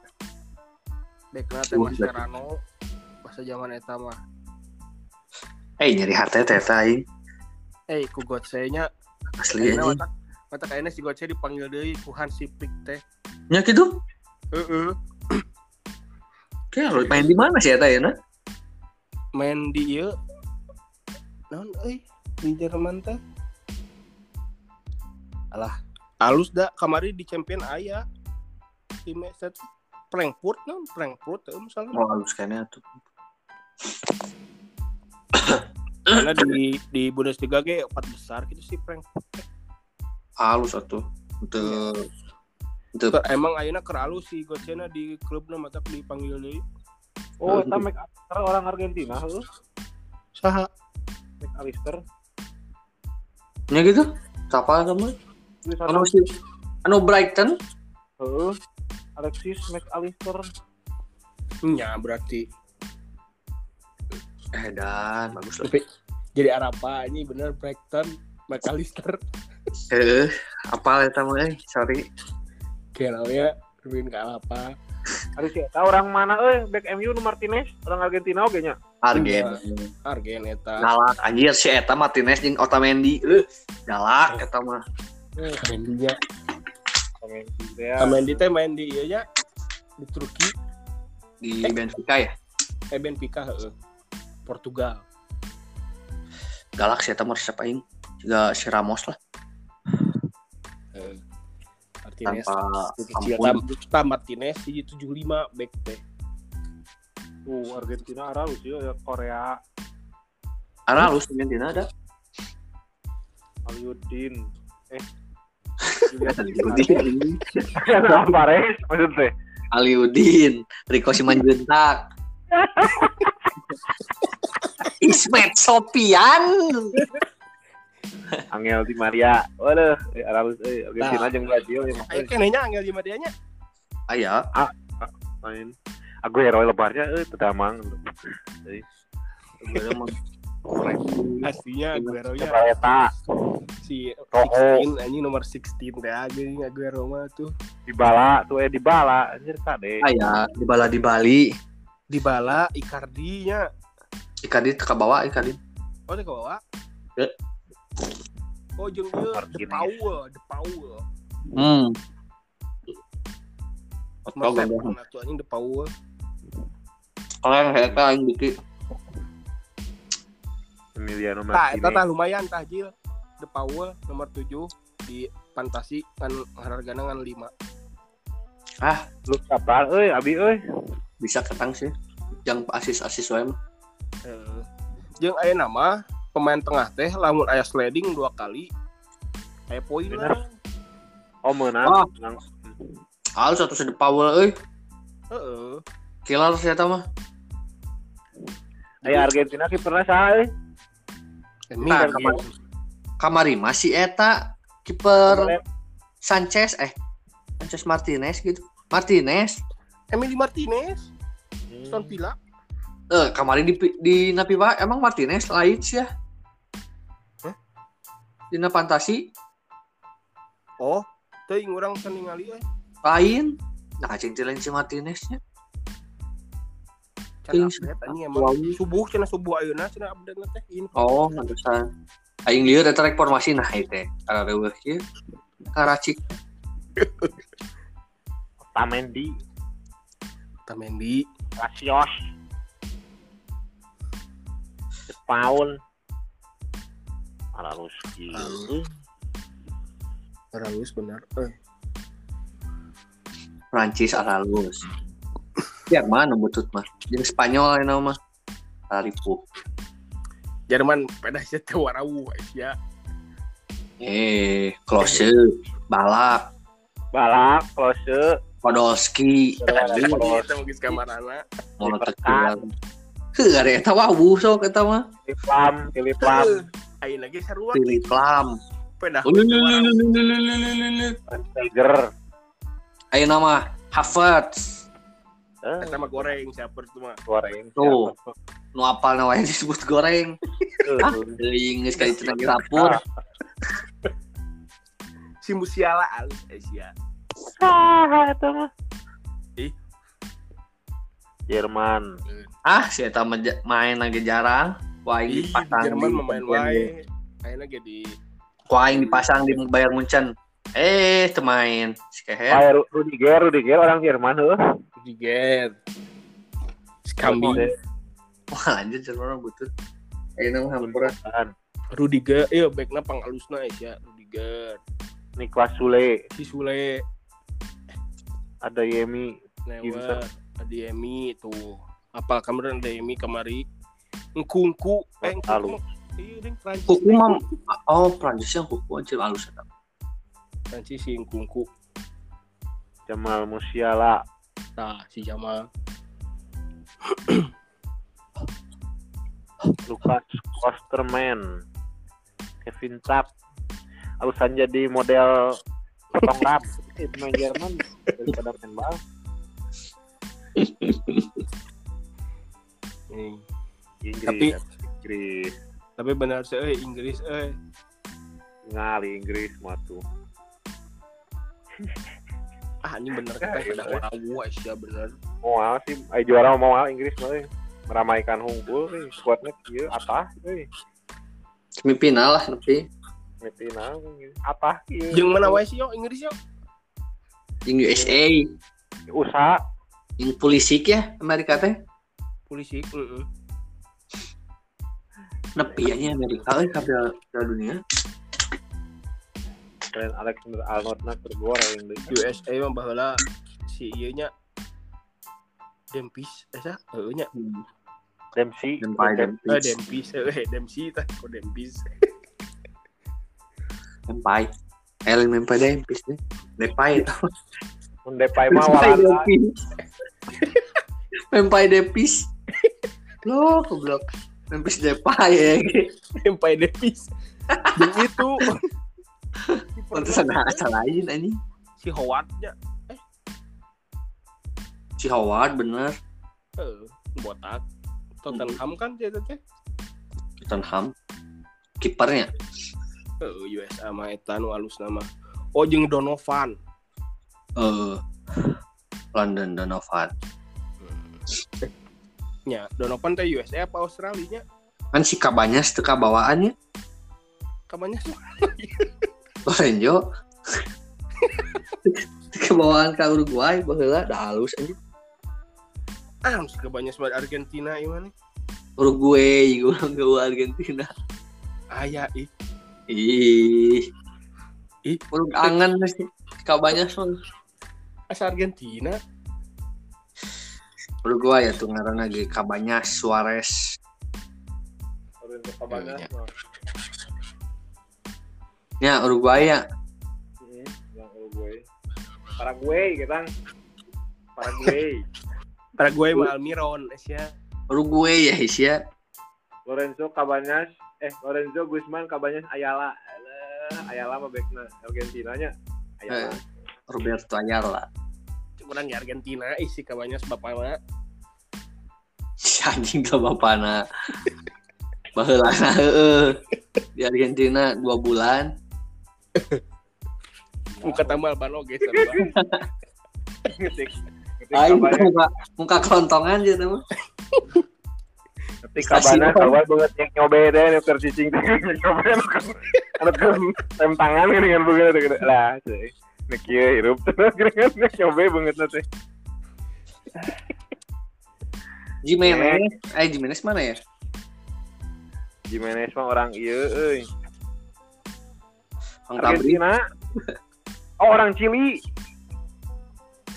Bekna teh Uh, Mascherano. Bahasa zaman eta mah. eh nyari hati teh eta aing. Eh, ku Gotse nya asli anjing. watak watak ayeuna si Gotse dipanggil deui ku Hansi Flick teh. nya Heeh. kayak main di mana sih eta ya na Main di ieu naon euy? Di Jerman teh. Alah, alus dah kamari di champion aya. Tim set Frankfurt naon? Frankfurt teh misalnya. oh halus kayaknya tuh Karena di di Bundesliga ge empat besar gitu sih Frankfurt. halus atuh untuk Ter- Emang ayeuna keur alus si Gocena di klubna mata dipanggil deui. Oh, eta Mac Alister orang Argentina heuh. Saha? Mac Alister. nya gitu siapa kamu anu si anu Brighton heuh. Alexis Mac Alister. Nya berarti eh dan bagus lah Tapi jadi Arapa ini bener Brighton McAllister eh apa eta mah eh sorry kayak namanya Ruin ke apa Ada si eta orang mana euy back MU nu Martinez, orang Argentina oge nya. Argen. Argen eta. Galak anjir si eta Martinez jeung Otamendi. Eh, galak eta mah. Mendy nya. Otamendi teh ya. Mendy teh main di ieu nya di Turki, di Benfica ya. eh Benfica heeh. Portugal. Galak si eta mah aing. Juga si Ramos lah Eh, Martinez. tanpa Kecil tam Martinez di 75 back teh. Uh, Argentina ada lucu ya Korea Karena lu Argentina ada. Aliudin. Eh. Aliudin, Alvarez maksudnya. Aliudin, Rico Simanjuntak. Ismet Sopian. Angel Di Maria. Waduh, eh, Arabus eh Argentina jeung Brazil ya Ayo kenanya angel di Madianya. Aya, main. Aguero lebarnya eh teu damang. Aslinya Aguero nya Eta si Rojo. 16 anjing nomor 16 teh anjing Aguero mah tuh. dibala tuh eh dibala anjir kade. aya di bala di Bali. Dybala, Icardi nya. Ikan ke bawah ikan Oh, ke bawah. Oh, jeung ieu The Martinez. Power, The Power. Hmm. Mas Oke, Seven atuh anjing The Power. Kalau yang eta aing dikit. Emiliano Tah, eta Martinez. tah lumayan tah Jil. The Power nomor 7 di Fantasi kan hargana ngan 5. Lu kapan euy abi euy? Bisa ketang sih. Yang asis-asis wae mah. Eh, jeung aya nama pemain tengah teh lamun aya sliding dua kali aya poin lah. Oh menang. Oh. Menang. Halus satu sedep power euy. Heeh. Killer sih eta mah. Aya Argentina kiperna saha euy? Emi Nah, kapan- Kamari masih eta kiper Kemarin Sanchez eh Sanchez Martinez gitu. Martinez Emily Martinez, Hmm. Aston Villa. eh kemarin di di Napi Pak emang Martinez lain sih ya. Dina fantasi Oh, teuing urang ningali euy. lain. Nah, cintilan si Martineznya. Teuing update anjing emang Wow. subuh cenah subuh ayeuna cenah update na teh info. Oh, pantesan. Aing lieur eta rek formasi nah ieu teh. Ara reueuh kieu. Karacik. Otamendi, Tamendi, Rasios. De halus gitu halus, benar. Eh. Prancis halus Jerman ya, mana butut mah jadi Spanyol ya nama. Taripu Jerman pedasnya tewarau ya. Eh close balak. Balak close Podolski. Podolski kamarana. Mau tekan Heuh, ada yang tahu, sok, kita mah. Filip Lam, ayo lagi seruan Pilih plam. pedah Tiger ayo nama eh. goreng siapa itu mah goreng tuh. nu apal nama yang disebut goreng? Goreng. Ah, sekali iya. dapur. Si musiala Asia ah itu eh, mah Jerman. Ah saya main lagi jarang. Waing dipasang Jerman di pemain Waing akhirnya jadi Waing dipasang di Bayern Munchen. Eh temain Rudi Ger, Rudiger Rudiger orang Jerman loh Rudiger. Skambi wah lanjut Jerman butuh Eh, ayeuna mah Rudi Rudiger. Iya backnya pangalusna eh, aja Rudiger. Niklas Sule. Si Sule. Ada Yemi Newer ada Yemi tuh. Apa kamu ada Yemi kemari. Ngkungku, eh Lalu. ngkungku. Iya, ding Prancis. Kuku mah oh Prancis yang kuku anjir halus eta. Prancis si ngkungku. Jamal Musiala, Nah, si Jamal. Lukas Kosterman, Kevin Trapp, alusan jadi model potong rap, Eh, main Jerman daripada main bal. Hmm. Inggris, Tapi- Inggris, Tapi benar sih, eh Inggris, eh. ngali Inggris mah tuh. Ah, ini bener kita Ya, pada iya. warawu Asia bener. Mau sih, ayo juara mau Inggris mah. eh. meramaikan hungkul nih kuatnya kieu atah euy Semifinal lah tapi semifinal atah kieu Jeung mana wae sih yo Inggris yo? yang USA, usaha yang Pulisic ya Amerika teh. Polisi. Heeh nepi ya iya, Amerika. Eh kabel kabel Dunia? Keren Alexander Arnold nak bergora yang di USA mah bahwa si iya nya Dempis. Eh sah iya nya Dempsey. Dempsey eh Dempis eh Dempsey. Tak kok Dempis Dempai Ellen Dempai Dempis deh. Dempai itu Dempai mah Dempai Dempis. Lo goblok. Memphis Depay ya. Sampai Dempis. Jeung itu Pantesan asal lain anjing. si Howard nya. Si Howard bener. Heeh, botak. Tottenham kan dia teh. Tottenham. Kipernya. Heeh, USA mah eta nu alus nama. Oh jeung Donovan. Eh London Donovan. Ya, Donovan teh USA apa Australia nya? Kan si Kabanyas teu kabawaannya. Kabarnya Lorenzo. Kebawaan ke Uruguay baheula da halus anjing. ah, kebanyakan sama Argentina ieu. Uruguay gue ke Argentina. Aya ih. Ih. Ih. Urug angan mesti kabanya son. Asa Argentina. Uruguay ya tuh ngaranna ge kabanya Suarez. Kabana Iya. Ya Uruguay ya. Hmm, yang Uruguay Paraguay kita Paraguay Paraguay mah Almiron Asia. Uruguay ya Asia. Lorenzo Cabanas eh Lorenzo Guzman Cabanas Ayala Ayala mah backna Argentina nya Ayala Eh. Roberto Ayala kurang di Argentina isi sih kawannya sebapana si anjing ke bapana bahula di Argentina dua bulan. Muka tambal ban guys Ayo, muka, muka kelontongan aja nama. Tapi kabana kawan banget yang nyobain ya, deh, versi cing yang Anak tangan dengan begini gitu. lah nek ya, hirup terus gerengan nek coba banget nanti. Jimenez, eh Jimenez mana ya? Jimenez mah orang iya. Orang Argentina. Oh, orang Chili.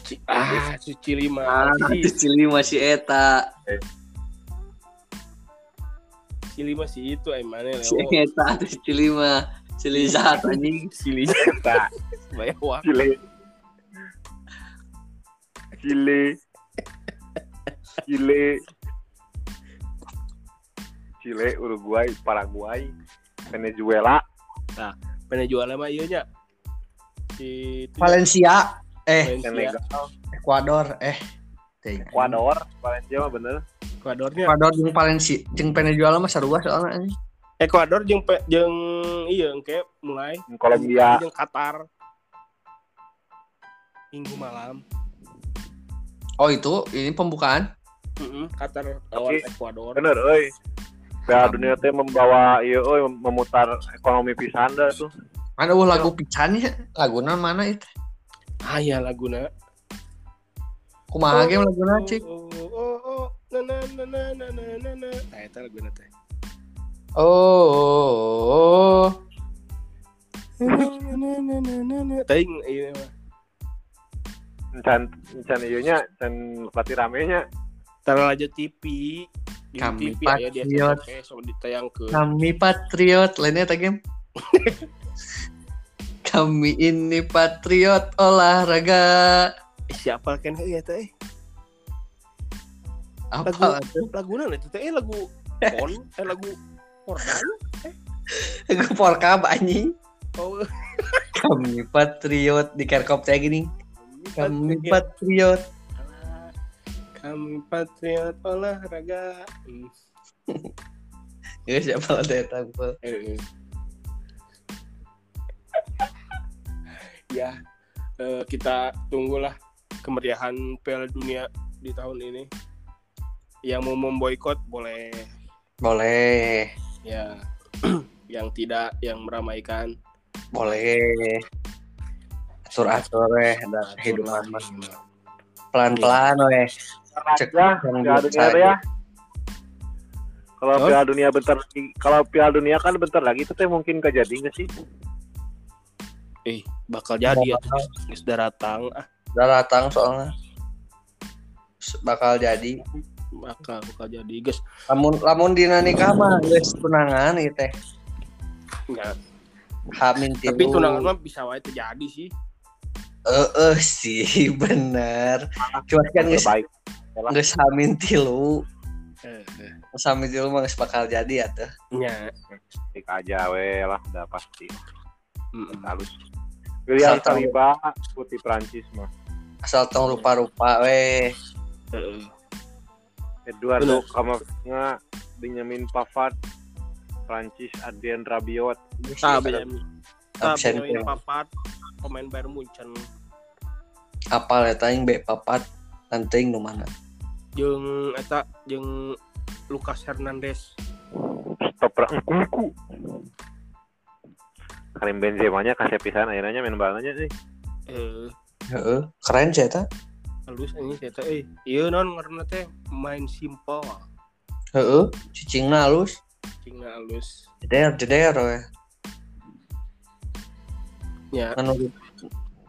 C ah, ah, si Chili mah. Ah, si Chili masih eta. Eh. Chili masih itu eh mana ya, Si eta si Chili mah. Cili jahat anjing. Cili tak bayar wak. Chile Chile Chile Chile Uruguay Paraguay Venezuela Pernah jualan mah ieu nya. Si Valencia, eh Valencia. Senegal Ekuador, eh. Ecuador Valencia mah bener Ekuadornya. Ekuador jeung Valencia, jeung Venezuela mah sarua soalnya anjing. Ekuador jeung pe- jeung iya engke mulai Kolombia jeung Qatar. Minggu malam. Oh itu, ini pembukaan. Heeh, Qatar lawan Ekuador. bener euy Piala dunia teh membawa ieu euy memutar ekonomi pisan dah tuh Mana uh lagu pisannya? Laguna mana itu? Ah ya laguna. Kumaha ge laguna cik? Oh, oh, oh, na na na na na na na na. Nah, eta laguna teh. Oh. oh, oh. Tadi iya mah. Can can iya nya can pati rame nya. TV. Kami TV, ya, patriot. Ya, besok ditayang ke. Kami patriot. Lainnya tak game. Kami ini patriot olahraga. Eh, siapa kan ya teh? Gitu, Apa lagu? Lagu, lagu itu teh lagu pon eh lagu eh, Portal. Lagu porka anjing. Oh, Kami patriot di kerkop teh gini. Kami patriot. Kami patriot olahraga. Hmm. Ya siapa ada tampil. Eh, eh. ya, eh, kita tunggulah kemeriahan Piala Dunia di tahun ini. yang mau memboikot boleh boleh ya. Yang tidak yang meramaikan. Boleh. Atur weh dan hidup mah pelan pelan weh Cek ya yang Piala biasa Dunia aja. ya. Kalau Oh. Piala Dunia bentar lagi, kalau Piala Dunia kan bentar lagi itu teh mungkin kejadi nggak sih? eh bakal jadi ya geus datang ah. Udah datang soalnya. Bakal jadi bakal bakal jadi guys lamun lamun dina nikah mah geus tunangan ieu teh Enggak. hamin tilu tapi tunangan mah bisa wae terjadi sih Heeh sih bener cuma kan geus Terbaik. geus hamin tilu eh, eh. geus hamin tilu mah geus bakal jadi atuh nya Tik aja we lah udah pasti. mm, Halus. William. Saliba putih Prancis mah. asal tong rupa-rupa weh eh, Eduardo Camavinga, Benjamin Pavard, Prancis Adrien Rabiot. Tah Benjamin absen Benjamin. Papat pemain Bayern Munchen apal eta aing be papat penting nu mana jeung eta jeung Lucas Hernandez Stopper engkuku. Karim Benzema nya kasih pisan akhirnya main balanya sih. eh heeh keren sih eta halus ini saya teh eh iya non karena teh? Main simple. Heeh cicingna halus. Cingna halus. Jeder jeder we ya. Anu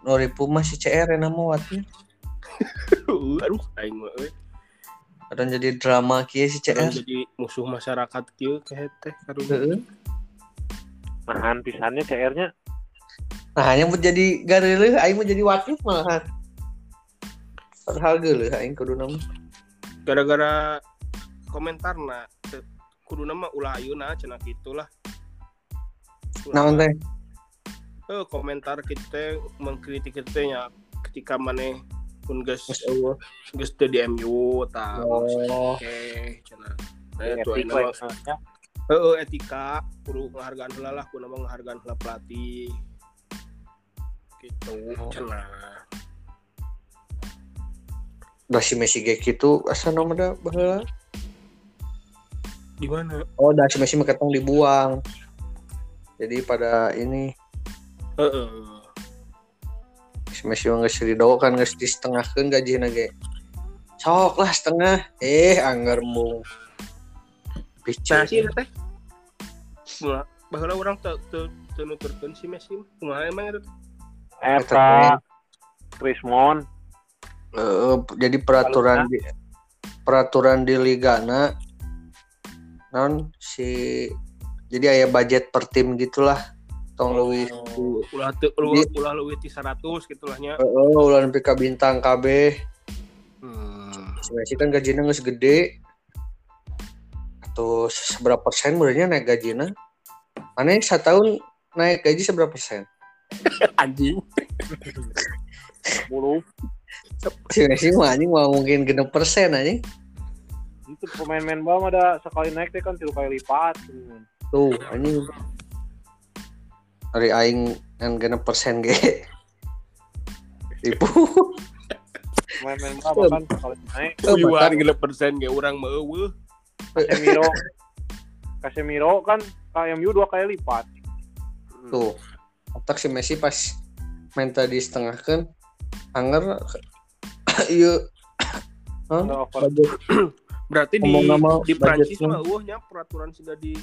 nu ripu mah si CR na mah watnya aduh aing mah euy kadang jadi drama kieu si CR jadi musuh masyarakat kieu kayak teh heeh. Nahan pisannya CR-nya nah hanya buat jadi gareuleuh aing mah jadi wakil malahan padahal geuleuh aing kudu nama. Gara-gara komentar na kudu nama ulah ayeuna cenah gitulah. Naon teh? Eh komentar kita mengkritik kita nya ketika maneh pun Allah. geus teu di MU tah oh. Oke cenah nah itu mah. heeh etika. Kudu penghargaan heula lah kudu nama penghargaan pelatih. Gitu Oh. Messi ge kitu asa nama da baheula di mana? Oh da si Messi mah ketong dibuang. Jadi pada ini heeh. Si Messi mah geus ridho kan geus disetengahkeun gajina ge. Sok lah setengah. Eh anggar embung Nah Picet. sih teh. Mula baheula urang teu teu teu nuturkeun si Messi mah. Kumaha emang eta? Eta Krismon Eh, jadi peraturan di peraturan di ligana non si jadi aya budget per tim gitulah tong Oh, ulah teu ulah, ulah leuwih ti 100 gitu lah nya. Heeh, ulah nepi ka bintang KB. Hmm. Si Messi kan gajinya geus gede. Atau seberapa persen sebenarnya naik gajinya? Mana setahun naik gaji seberapa persen? Anjing. 10 Si Messi mah anjing mah mungkin genep persen anjing. itu pemain-pemain bawah mah ada sekali naik teh kan tiga kali lipat Tuh, anjing. Hari aing yang genep persen ge. Tipu. pemain-pemain bawah kan sekali naik Uyuan gila persen ge urang mah eueuh. Casemiro Casemiro kan KMU dua kali lipat Tuh. Otak si Messi pas main tadi setengah kan anger iya. Hah? Budget. Berarti di Ngomong nama di Prancis mah eueuh nya peraturan sudah di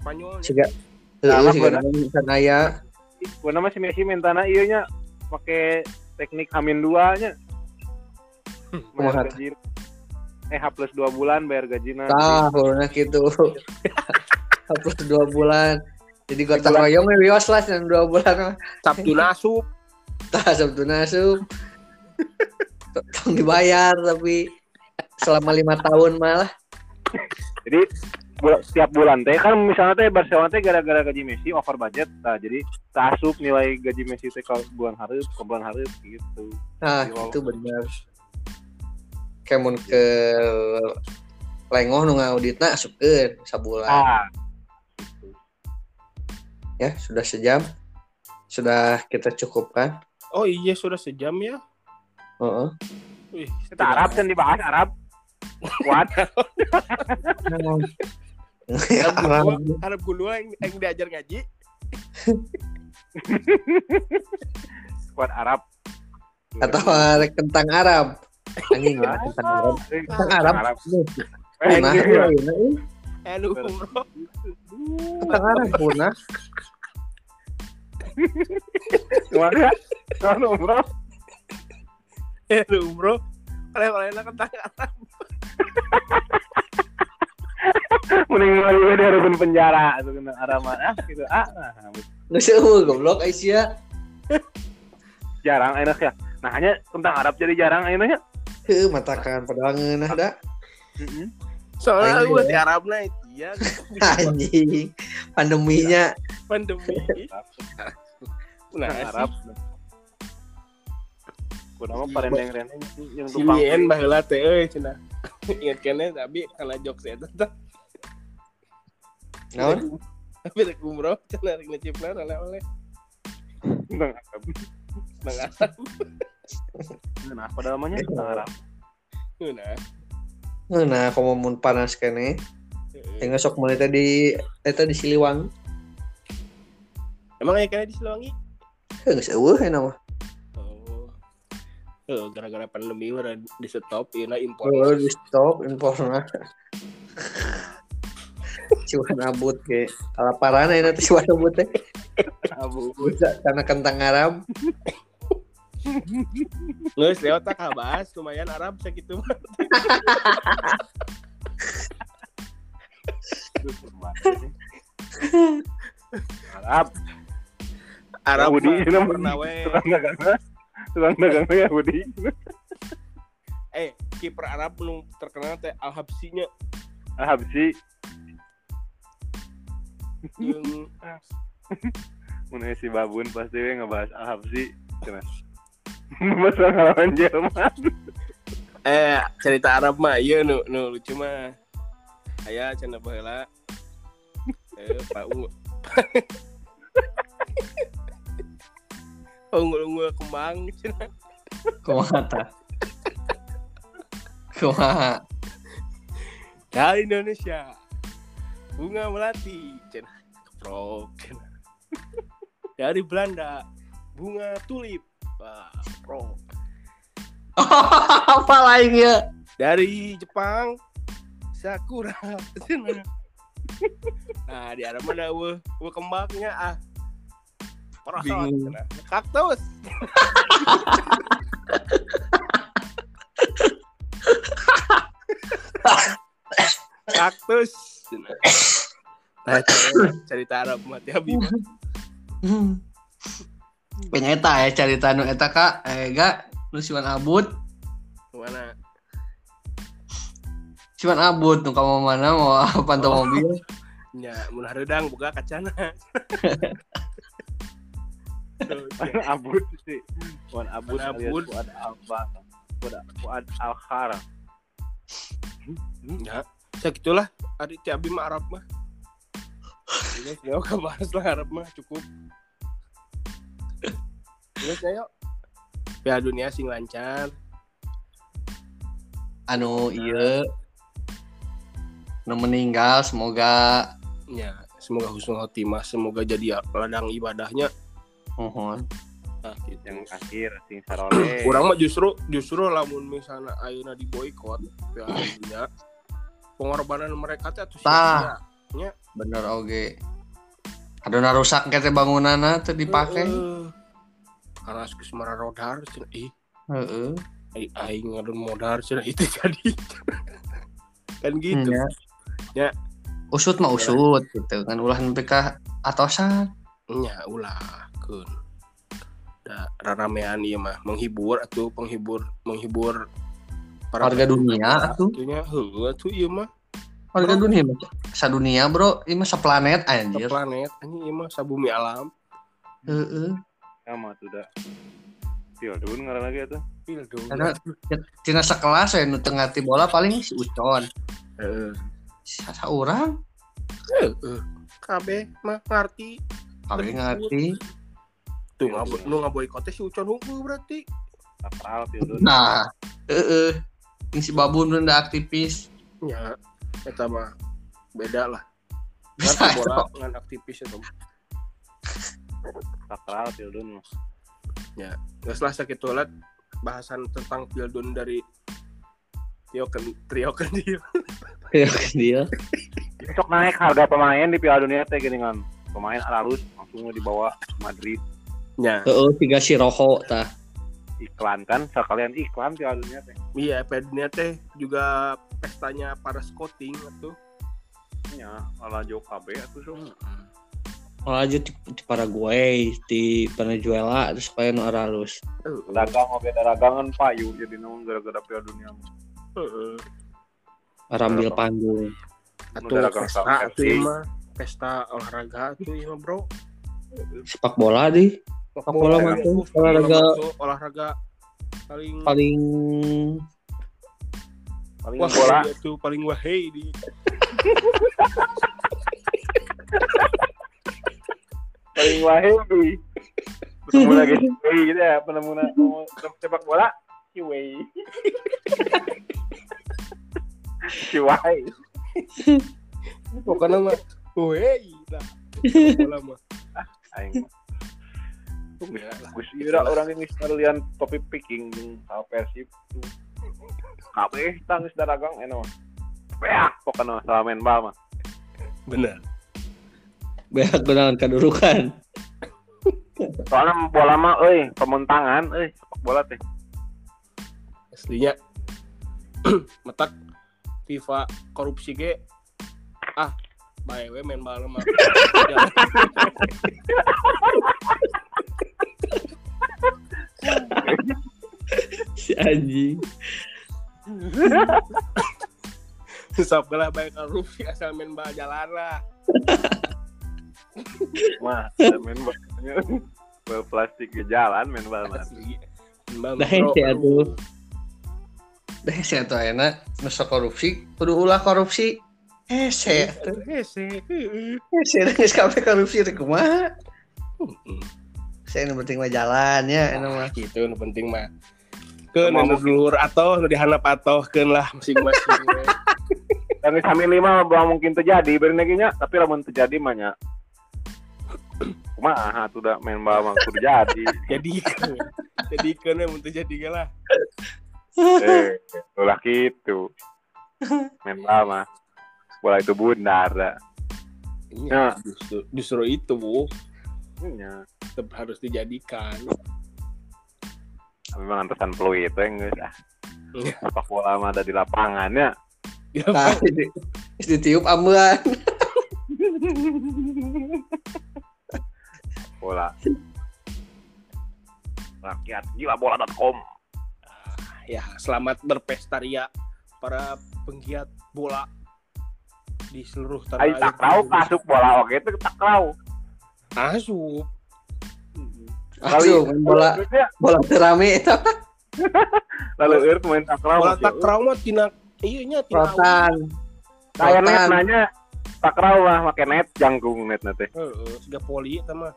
Spanyol siga Heeh, siga kan aya Gua nama si Messi mentana iya nya. Pakai teknik Amin dua nya. Bayar gaji. Eh H plus dua bulan bayar gajinya tah pokoknya gitu. Plus dua bulan. Jadi gotong royong wios lah dan dua bulan. Sabtu nasup. tah sabtu nasub tong dibayar tapi selama lima tahun malah. Jadi setiap bulan teh kan misalnya teh Barcelona teh gara-gara gaji Messi over budget nah jadi asup nilai gaji Messi teh ke bulan harus ke bulan harus gitu. Nah Iya. itu benar. Kemun ke lengoh nu ngauditna asupkeun sabulan. Ah. Ya sudah sejam. Sudah kita cukupkan. Oh iya sudah sejam ya. Heeh. Wih, kita Arab kan dibahas Arab Kuat. Ya, Arab gua, Arab gua yang, yang diajar ngaji. Kuat Arab. atau kentang Arab anjing ya kentang Arab kentang Arab. Eh, nah, Eh, iya, iya, iya. Eh kentang Arab punah Gimana? Kalau umroh Eh lu umroh. Oleh-olehnya kentang Arab. mending melalui dia rukun penjara. Itu kena Arab ah gitu. Ah nah, nggak sih uh, goblok Aisyah. Jarang enak ya. Nah hanya tentang Arab jadi jarang enaknya Heuh, matakan padahal ngeunah da Soalnya gue di Arabnya iya. Anjing. Pandeminya. Pandemi. Nah, Arab Kudu mah parendeng-rendeng yang Si tukang Mien baheula teh euy cenah. Ingat kene tapi kana jokes eta teh. naon Tapi rek umroh cenah rek ngecipna oleh-oleh. tentang Arab Nang Arab. nah padahal mah nya Arab Nah. nah komo mun panas kene yang sok mulai tadi eta di Siliwangi Emang aya kene di Siliwangi? Heuh, geus eueuh ya nama Oh. Oh, gara-gara pandemi udah di stop ieu impor. oh di stop imporna Ciwan abut ke kalaparan ya nanti ciwan abut teh Abu Bisa karena kentang Arab Geus lewat tak kabas lumayan Arab sakitu mah. Arab Arab ini mah. pernah we. tukang dagangnya Yahudi Eh, kiper Arab nu terkenal teh Al Habsinya Arab sih yang Mun si babun pasti we ngebahas Ahab sih cenah. Masa ngalaman Jerman. eh cerita Arab mah iya nu nu lucu mah. Aya cenah baheula. Eh Pak Ungu unggul-unggul kembang cenah kumaha ta kumaha dari Indonesia. Bunga melati cenah keprok dari Belanda bunga tulip wah pro apa lainnya? Dari Jepang sakura cenah nah di Arab mana weh kembangnya ah Cenah. kaktus. Kaktus. Nah cerita Arab mati Habib Hmm. Penyeta ya cerita nu eta kak. Eh gak nu siwan abut mana? Siwan abut nu kamu mana? Mau pantau Oh. mobil? Nya mun hareudang buka kacana Tuh, nya. Abud sih. Wan Abud Wan alias Abud. Fuad Alba. Fuad Fuad Al-Khar. Ya, segitulah adik Ci Abi mah Arab mah. Ini ya gak bahas lah Arab mah cukup. Terus ayo. Piala dunia sing lancar. anu iya nu meninggal semoga Ya, semoga husnul khotimah, semoga jadi ladang ibadahnya. Mohon Nah, gitu. Yang akhir sing sarole. Kurang mah justru justru lamun misalnya ayeuna di boykot dunia pengorbanan mereka teh atuh Tah. sia-sia. bener oge. Adona rusak kete bangunanna teu dipake Heeh. Karena geus rodar cenah ih. Heeh. Ai aing ngadon modal cenah itu jadi. Kan gitu. Nya. usut mah usut gitu kan. Ulah nepi ka atosan. Nya ulah kun. Da raramean ieu mah menghibur atau penghibur menghibur Warga dunia, atuh. atunya heuh atuh ieu mah. Warga dunia mah sadunia bro. Ini mah seplanet anjir. planet anjing ieu mah sabumi alam. Heeh. Sama tuh dah. Pildun ngaran lagi atuh. pil dong Karena tina sekelas ya nu teu ngarti bola paling si Ucon. Heeh. Sa urang? Heeh. Kabeh mah ngarti. Kabeh ngarti tuh ngaboy nu ngaboykot teh si Ucon unggul berarti Sakral nah heeh Ini si babun udah aktivis. Ya, eta mah beda lah. Bisa, Ngan bola ngan aktivis itu. sakral Pildun Nggak salah sakit toilet bahasan tentang Pildun dari Trio Ken Trio Kendil. Ya kan dia. besok naik harga pemain di Piala Dunia teh gini kan pemain Alarus langsung dibawa ke Madrid Ya, Heeh, tiga si roho tah. iklan kan sekalian iklan Piala Dunia teh iya Pednya teh juga pestanya para scouting itu. nya ala Jo KB atuh so Malah aja di, di Paraguay, di Venezuela, terus supaya nu aralus. Dagang oke dagangan payu jadi naon gara-gara Piala Dunia Heeh. Arambil panggung. Atuh Udah dagang pesta ieu mah pesta olahraga tuh ya bro. Sepak bola di Sepak bola mah tuh olahraga olahraga paling paling paling wah bola. itu paling wahai di paling wahai penemu lagi Wei gitu ya penemu sepak bola si Wei. Pokoknya mah wahai lah Sepak bola mah. Aing Lah. Gus Ira orang ini sekalian topi picking sama Persib kabeh tangis daragang eno Beak pokoknya sama main bal mah bener beak dengan kedudukan. soalnya bola mah euy pemuntangan euy sepak bola teh. Aslinya metak FIFA korupsi ge ah bae we main bal mah. Si anjing. Sok lah bae korupsi asal main bal jalan lah mah main balnya bal plastik di jalan main bal mah Dah, aduh. atuh. Dah saya tuh enak, nusa korupsi, kudu ulah korupsi. Hese, atuh. hese hese, geus kabeh korupsi teh kumaha? Saya nu penting mah jalan ya, anu mah. gitu nu penting mah. Ke nu dulur atau nu dihandap atohkeun lah masing-masing. Dan kami lima belum mungkin terjadi beri nya tapi lamun terjadi mah nya. Kumaha tuh udah main bal mah kudu jadi. Jadi jadi kan yang untuk jadi lah. Eh ulah gitu. Main bal mah bola itu bundar. Iya, justru, justru itu bu Nya. tetap harus dijadikan. Memang antesan peluit itu yang geus ah Iya. sepak bola mah ada di lapangannya. Ya, Tah, di- ditiup ambulan. bola. Rakyat gila bola.com ya selamat berpesta ria para penggiat bola di seluruh tanah Ayo tak tahu kasuk bola. Oke itu tak asup Asuh, main bola bola teu rame eta lalu er main takraw bola tak trauma tina iya nya tina rotan. Kayak net nanya takraw lah make net jangkung net nate. heeh siga poli eta mah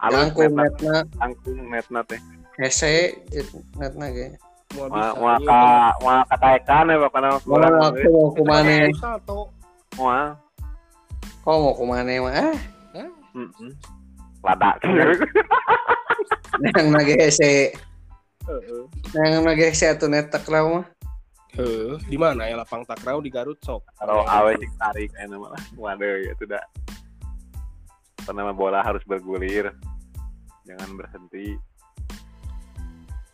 Jangkung net netna jangkung net nate. hese netna ge. mau Mau bisa mau iya, ka mau kataekan ya pokoknya Mau aku mau kumane? Mau. Kau mau kumane mah? Ah, Heeh. Lada. yang nage hese, heeh yang nage hese atuh net takraw mah. heeh di mana ya lapang takraw di Garut sok Kalau awe sih tarik enak malah. Waduh ya sudah. Karena bola harus bergulir. Jangan berhenti.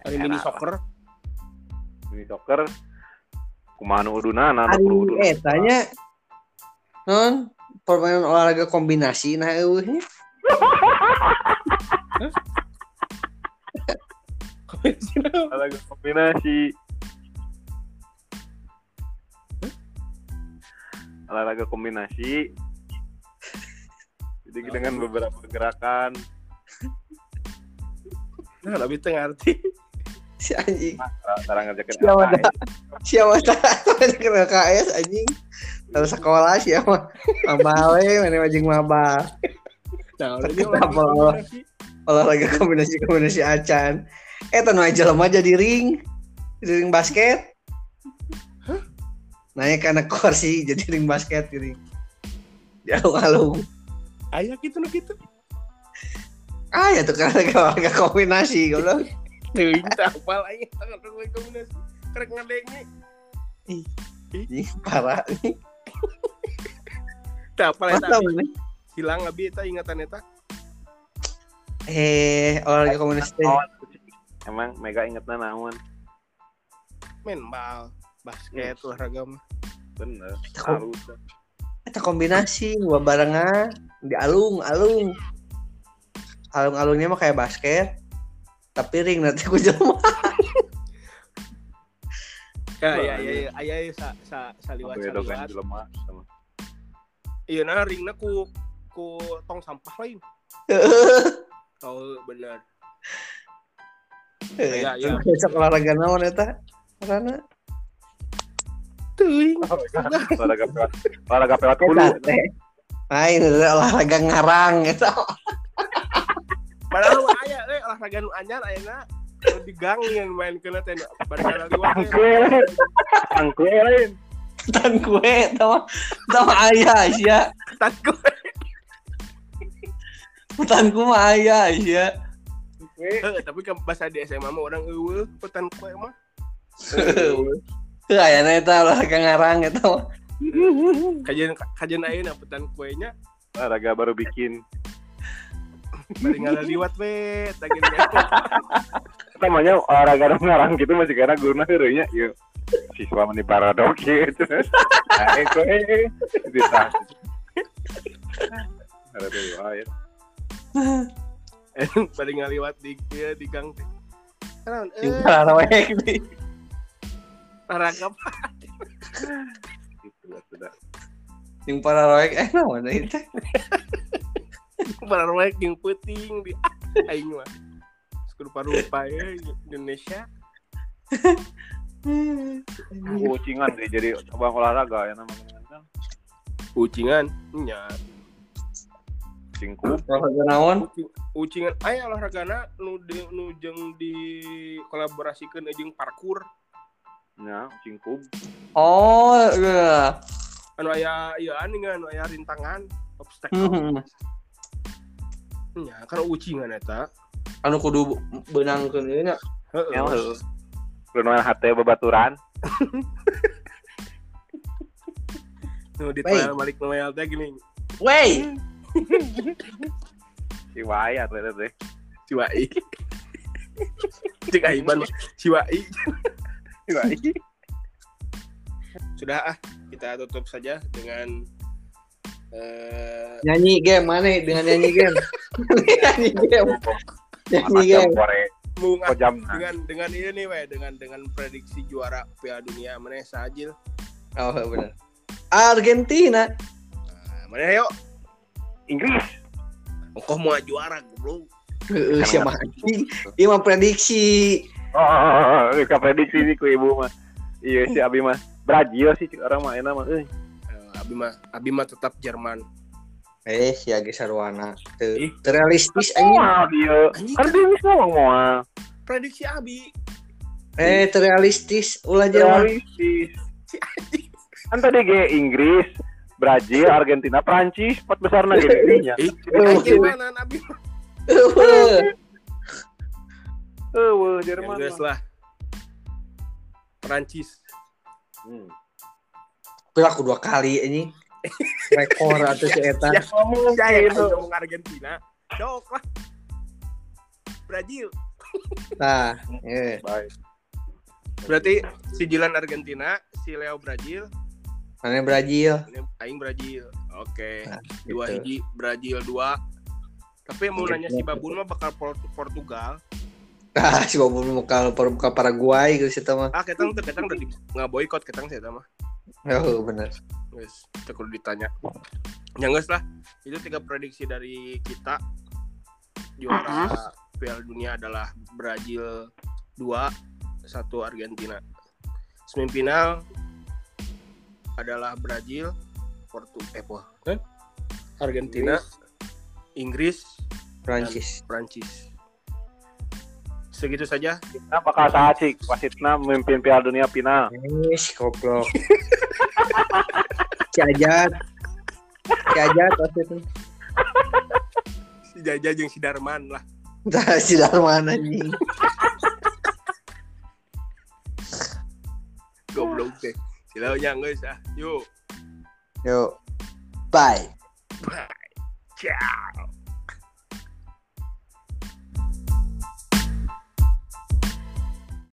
hari mini soccer Mini soccer. Kumaha nu udunana, nu Ari kudu udunana. eta nya non permainan olahraga kombinasi. Nah eueuh nya. olahraga kombinasi. Olahraga kombinasi. Jadi dengan beberapa gerakan. Nah teu ngarti si anjing. cara ngajakin Siapa LKS. Siapa tahu kena KS anjing. Terus sekolah siapa? Maba we mana anjing maba. nah ini olahraga kenapa? kombinasi. Olahraga kombinasi kombinasi acan. Eh tanu aja lemah jadi ring. Di ring basket. naik karena kursi jadi ring basket gini di alung-alung Ayah gitu no gitu. ah ya tuh karena gak, gak kombinasi goblok Tuh, tak apa lagi tangan gue kombinasi. Kerek ngadengnya. Ih, parah nih Tak apa lagi mantap nih hilang abi eta ingatan eta. eh olahraga komunis teh? Emang Mega ingetna naon? Main bal, basket, olahraga mah. Bener. Harus. kita kombinasi dua barengan di alung alung alung alungnya mah kayak basket tapi ring nanti ku jelema Ya ya ya ya aya ya sa sa saliwat. jelema sama. Iya nah ringna ku ku tong sampah lain. Oh bener. Iya, iya. besok olahraga naon eta karena Tuh. Olahraga. Olahraga eta teh main olahraga ngarang eta Padahal mah aya euy olahraga nu anyar ayeuna nu di gang yang main kena teh bareng liwat. Angkue. Angkue lain. tan kue tama tama ayah sia Tanku. tan ku mah ayah sia. Eh, tapi kan bahasa di SMA mah orang eueuh petan kue mah. Heuh ayana eta olahraga ngarang eta mah Kajian kajian ayeuna petan kuenya Olahraga baru bikin. Bari ngaliwat we tagin namanya olahraga ngarang gitu masih karena guruna heureunya ieu siswa meni paradok gitu. Ae koe di tas. Ada tuh air. bari ngaliwat di ieu di gang teh. Naon? Yang Eh, paranoid nih. olahraga apa? Gitu lah sudah. Yang paranoid eh naon itu? Para roek yang puting di ah, aing mah. Sekur parupa ya Indonesia. Kucingan deh jadi abang olahraga ya namanya kan. Ucingan nya. Cingkup. Olahraga naon? Ucing, ucingan aya olahragana nu di, nu jeung di kolaborasikeun jeung parkour. Ya, cingkup. Oh, iya. Anu aya ieu anu anu aya rintangan obstacle. Nya kan ucingan eta. Anu kudu benangkeun ieu nya. Heeh. Ya. Kudu hate babaturan. Nu di Wey. balik noel teh gini. Wey, Si waya tuh eta teh. Ciwai. Cek Aiban mah, Ciwai. Si waya. Sudah ah, kita tutup saja dengan eh nyanyi game mana dengan nyanyi game? nyanyi game. Nyanyi game. kore mung- kojam. dengan dengan ini nih we dengan dengan prediksi juara Piala Dunia mana sajil Oh, benar. Argentina. nah, mana yuk Inggris. engkau mau juara goblok Heeh, siapa anjing? Ieu mah prediksi. Oh, ka prediksi nih ku ibu mah. Iya si Abi mah. Brazil sih orang mah enak mah. euy. Eh, Abi mah Abi mah tetap Jerman Eh, si Agi Sarwana. Teu Ih. teu realistis anjing. Anjing, Kan dia bisa ngomong moal. prediksi Abi Eh, teu realistis. Ulah Jerman. Realistis. si anjing Kan tadi ge Inggris, Brazil, Argentina, Prancis, empat besar na gini nya. eh Oh, anjing mana Abi mah Heuh. Eueuh Jerman. Mah. lah Perancis Hmm. Aku dua kali ini. Rekor atau si eta. ya Ngomong saya gitu. ngomong Argentina cok lah Brazil Nah, eh. Baik. berarti si Jilan Argentina si Leo Brazil Mana Brazil? ini Aing Brazil oke Nah, dua gitu. hiji Brazil dua tapi mau nanya si Babun mah bakal Port- Portugal Ah, si Bobo muka muka Paraguay gitu sih mah. ah ketang tuh ketang udah di nggak boykot ketang sih mah Oh, guys kita kudu ditanya ya guys lah itu tiga prediksi dari kita juara Piala Dunia adalah Brazil dua satu Argentina semifinal adalah Brazil Portu eh apa? Eh? Argentina Inggris Prancis. Prancis segitu saja Kita bakal sih wasitna memimpin Piala Dunia final. Ish, goblok. Si Ajat. Si Ajat. Si Jaja jeung si Darman lah. Entah si Darman anjing. Goblok teh. Sila nya geus ah. Yuk. Yuk. Bye. Ciao.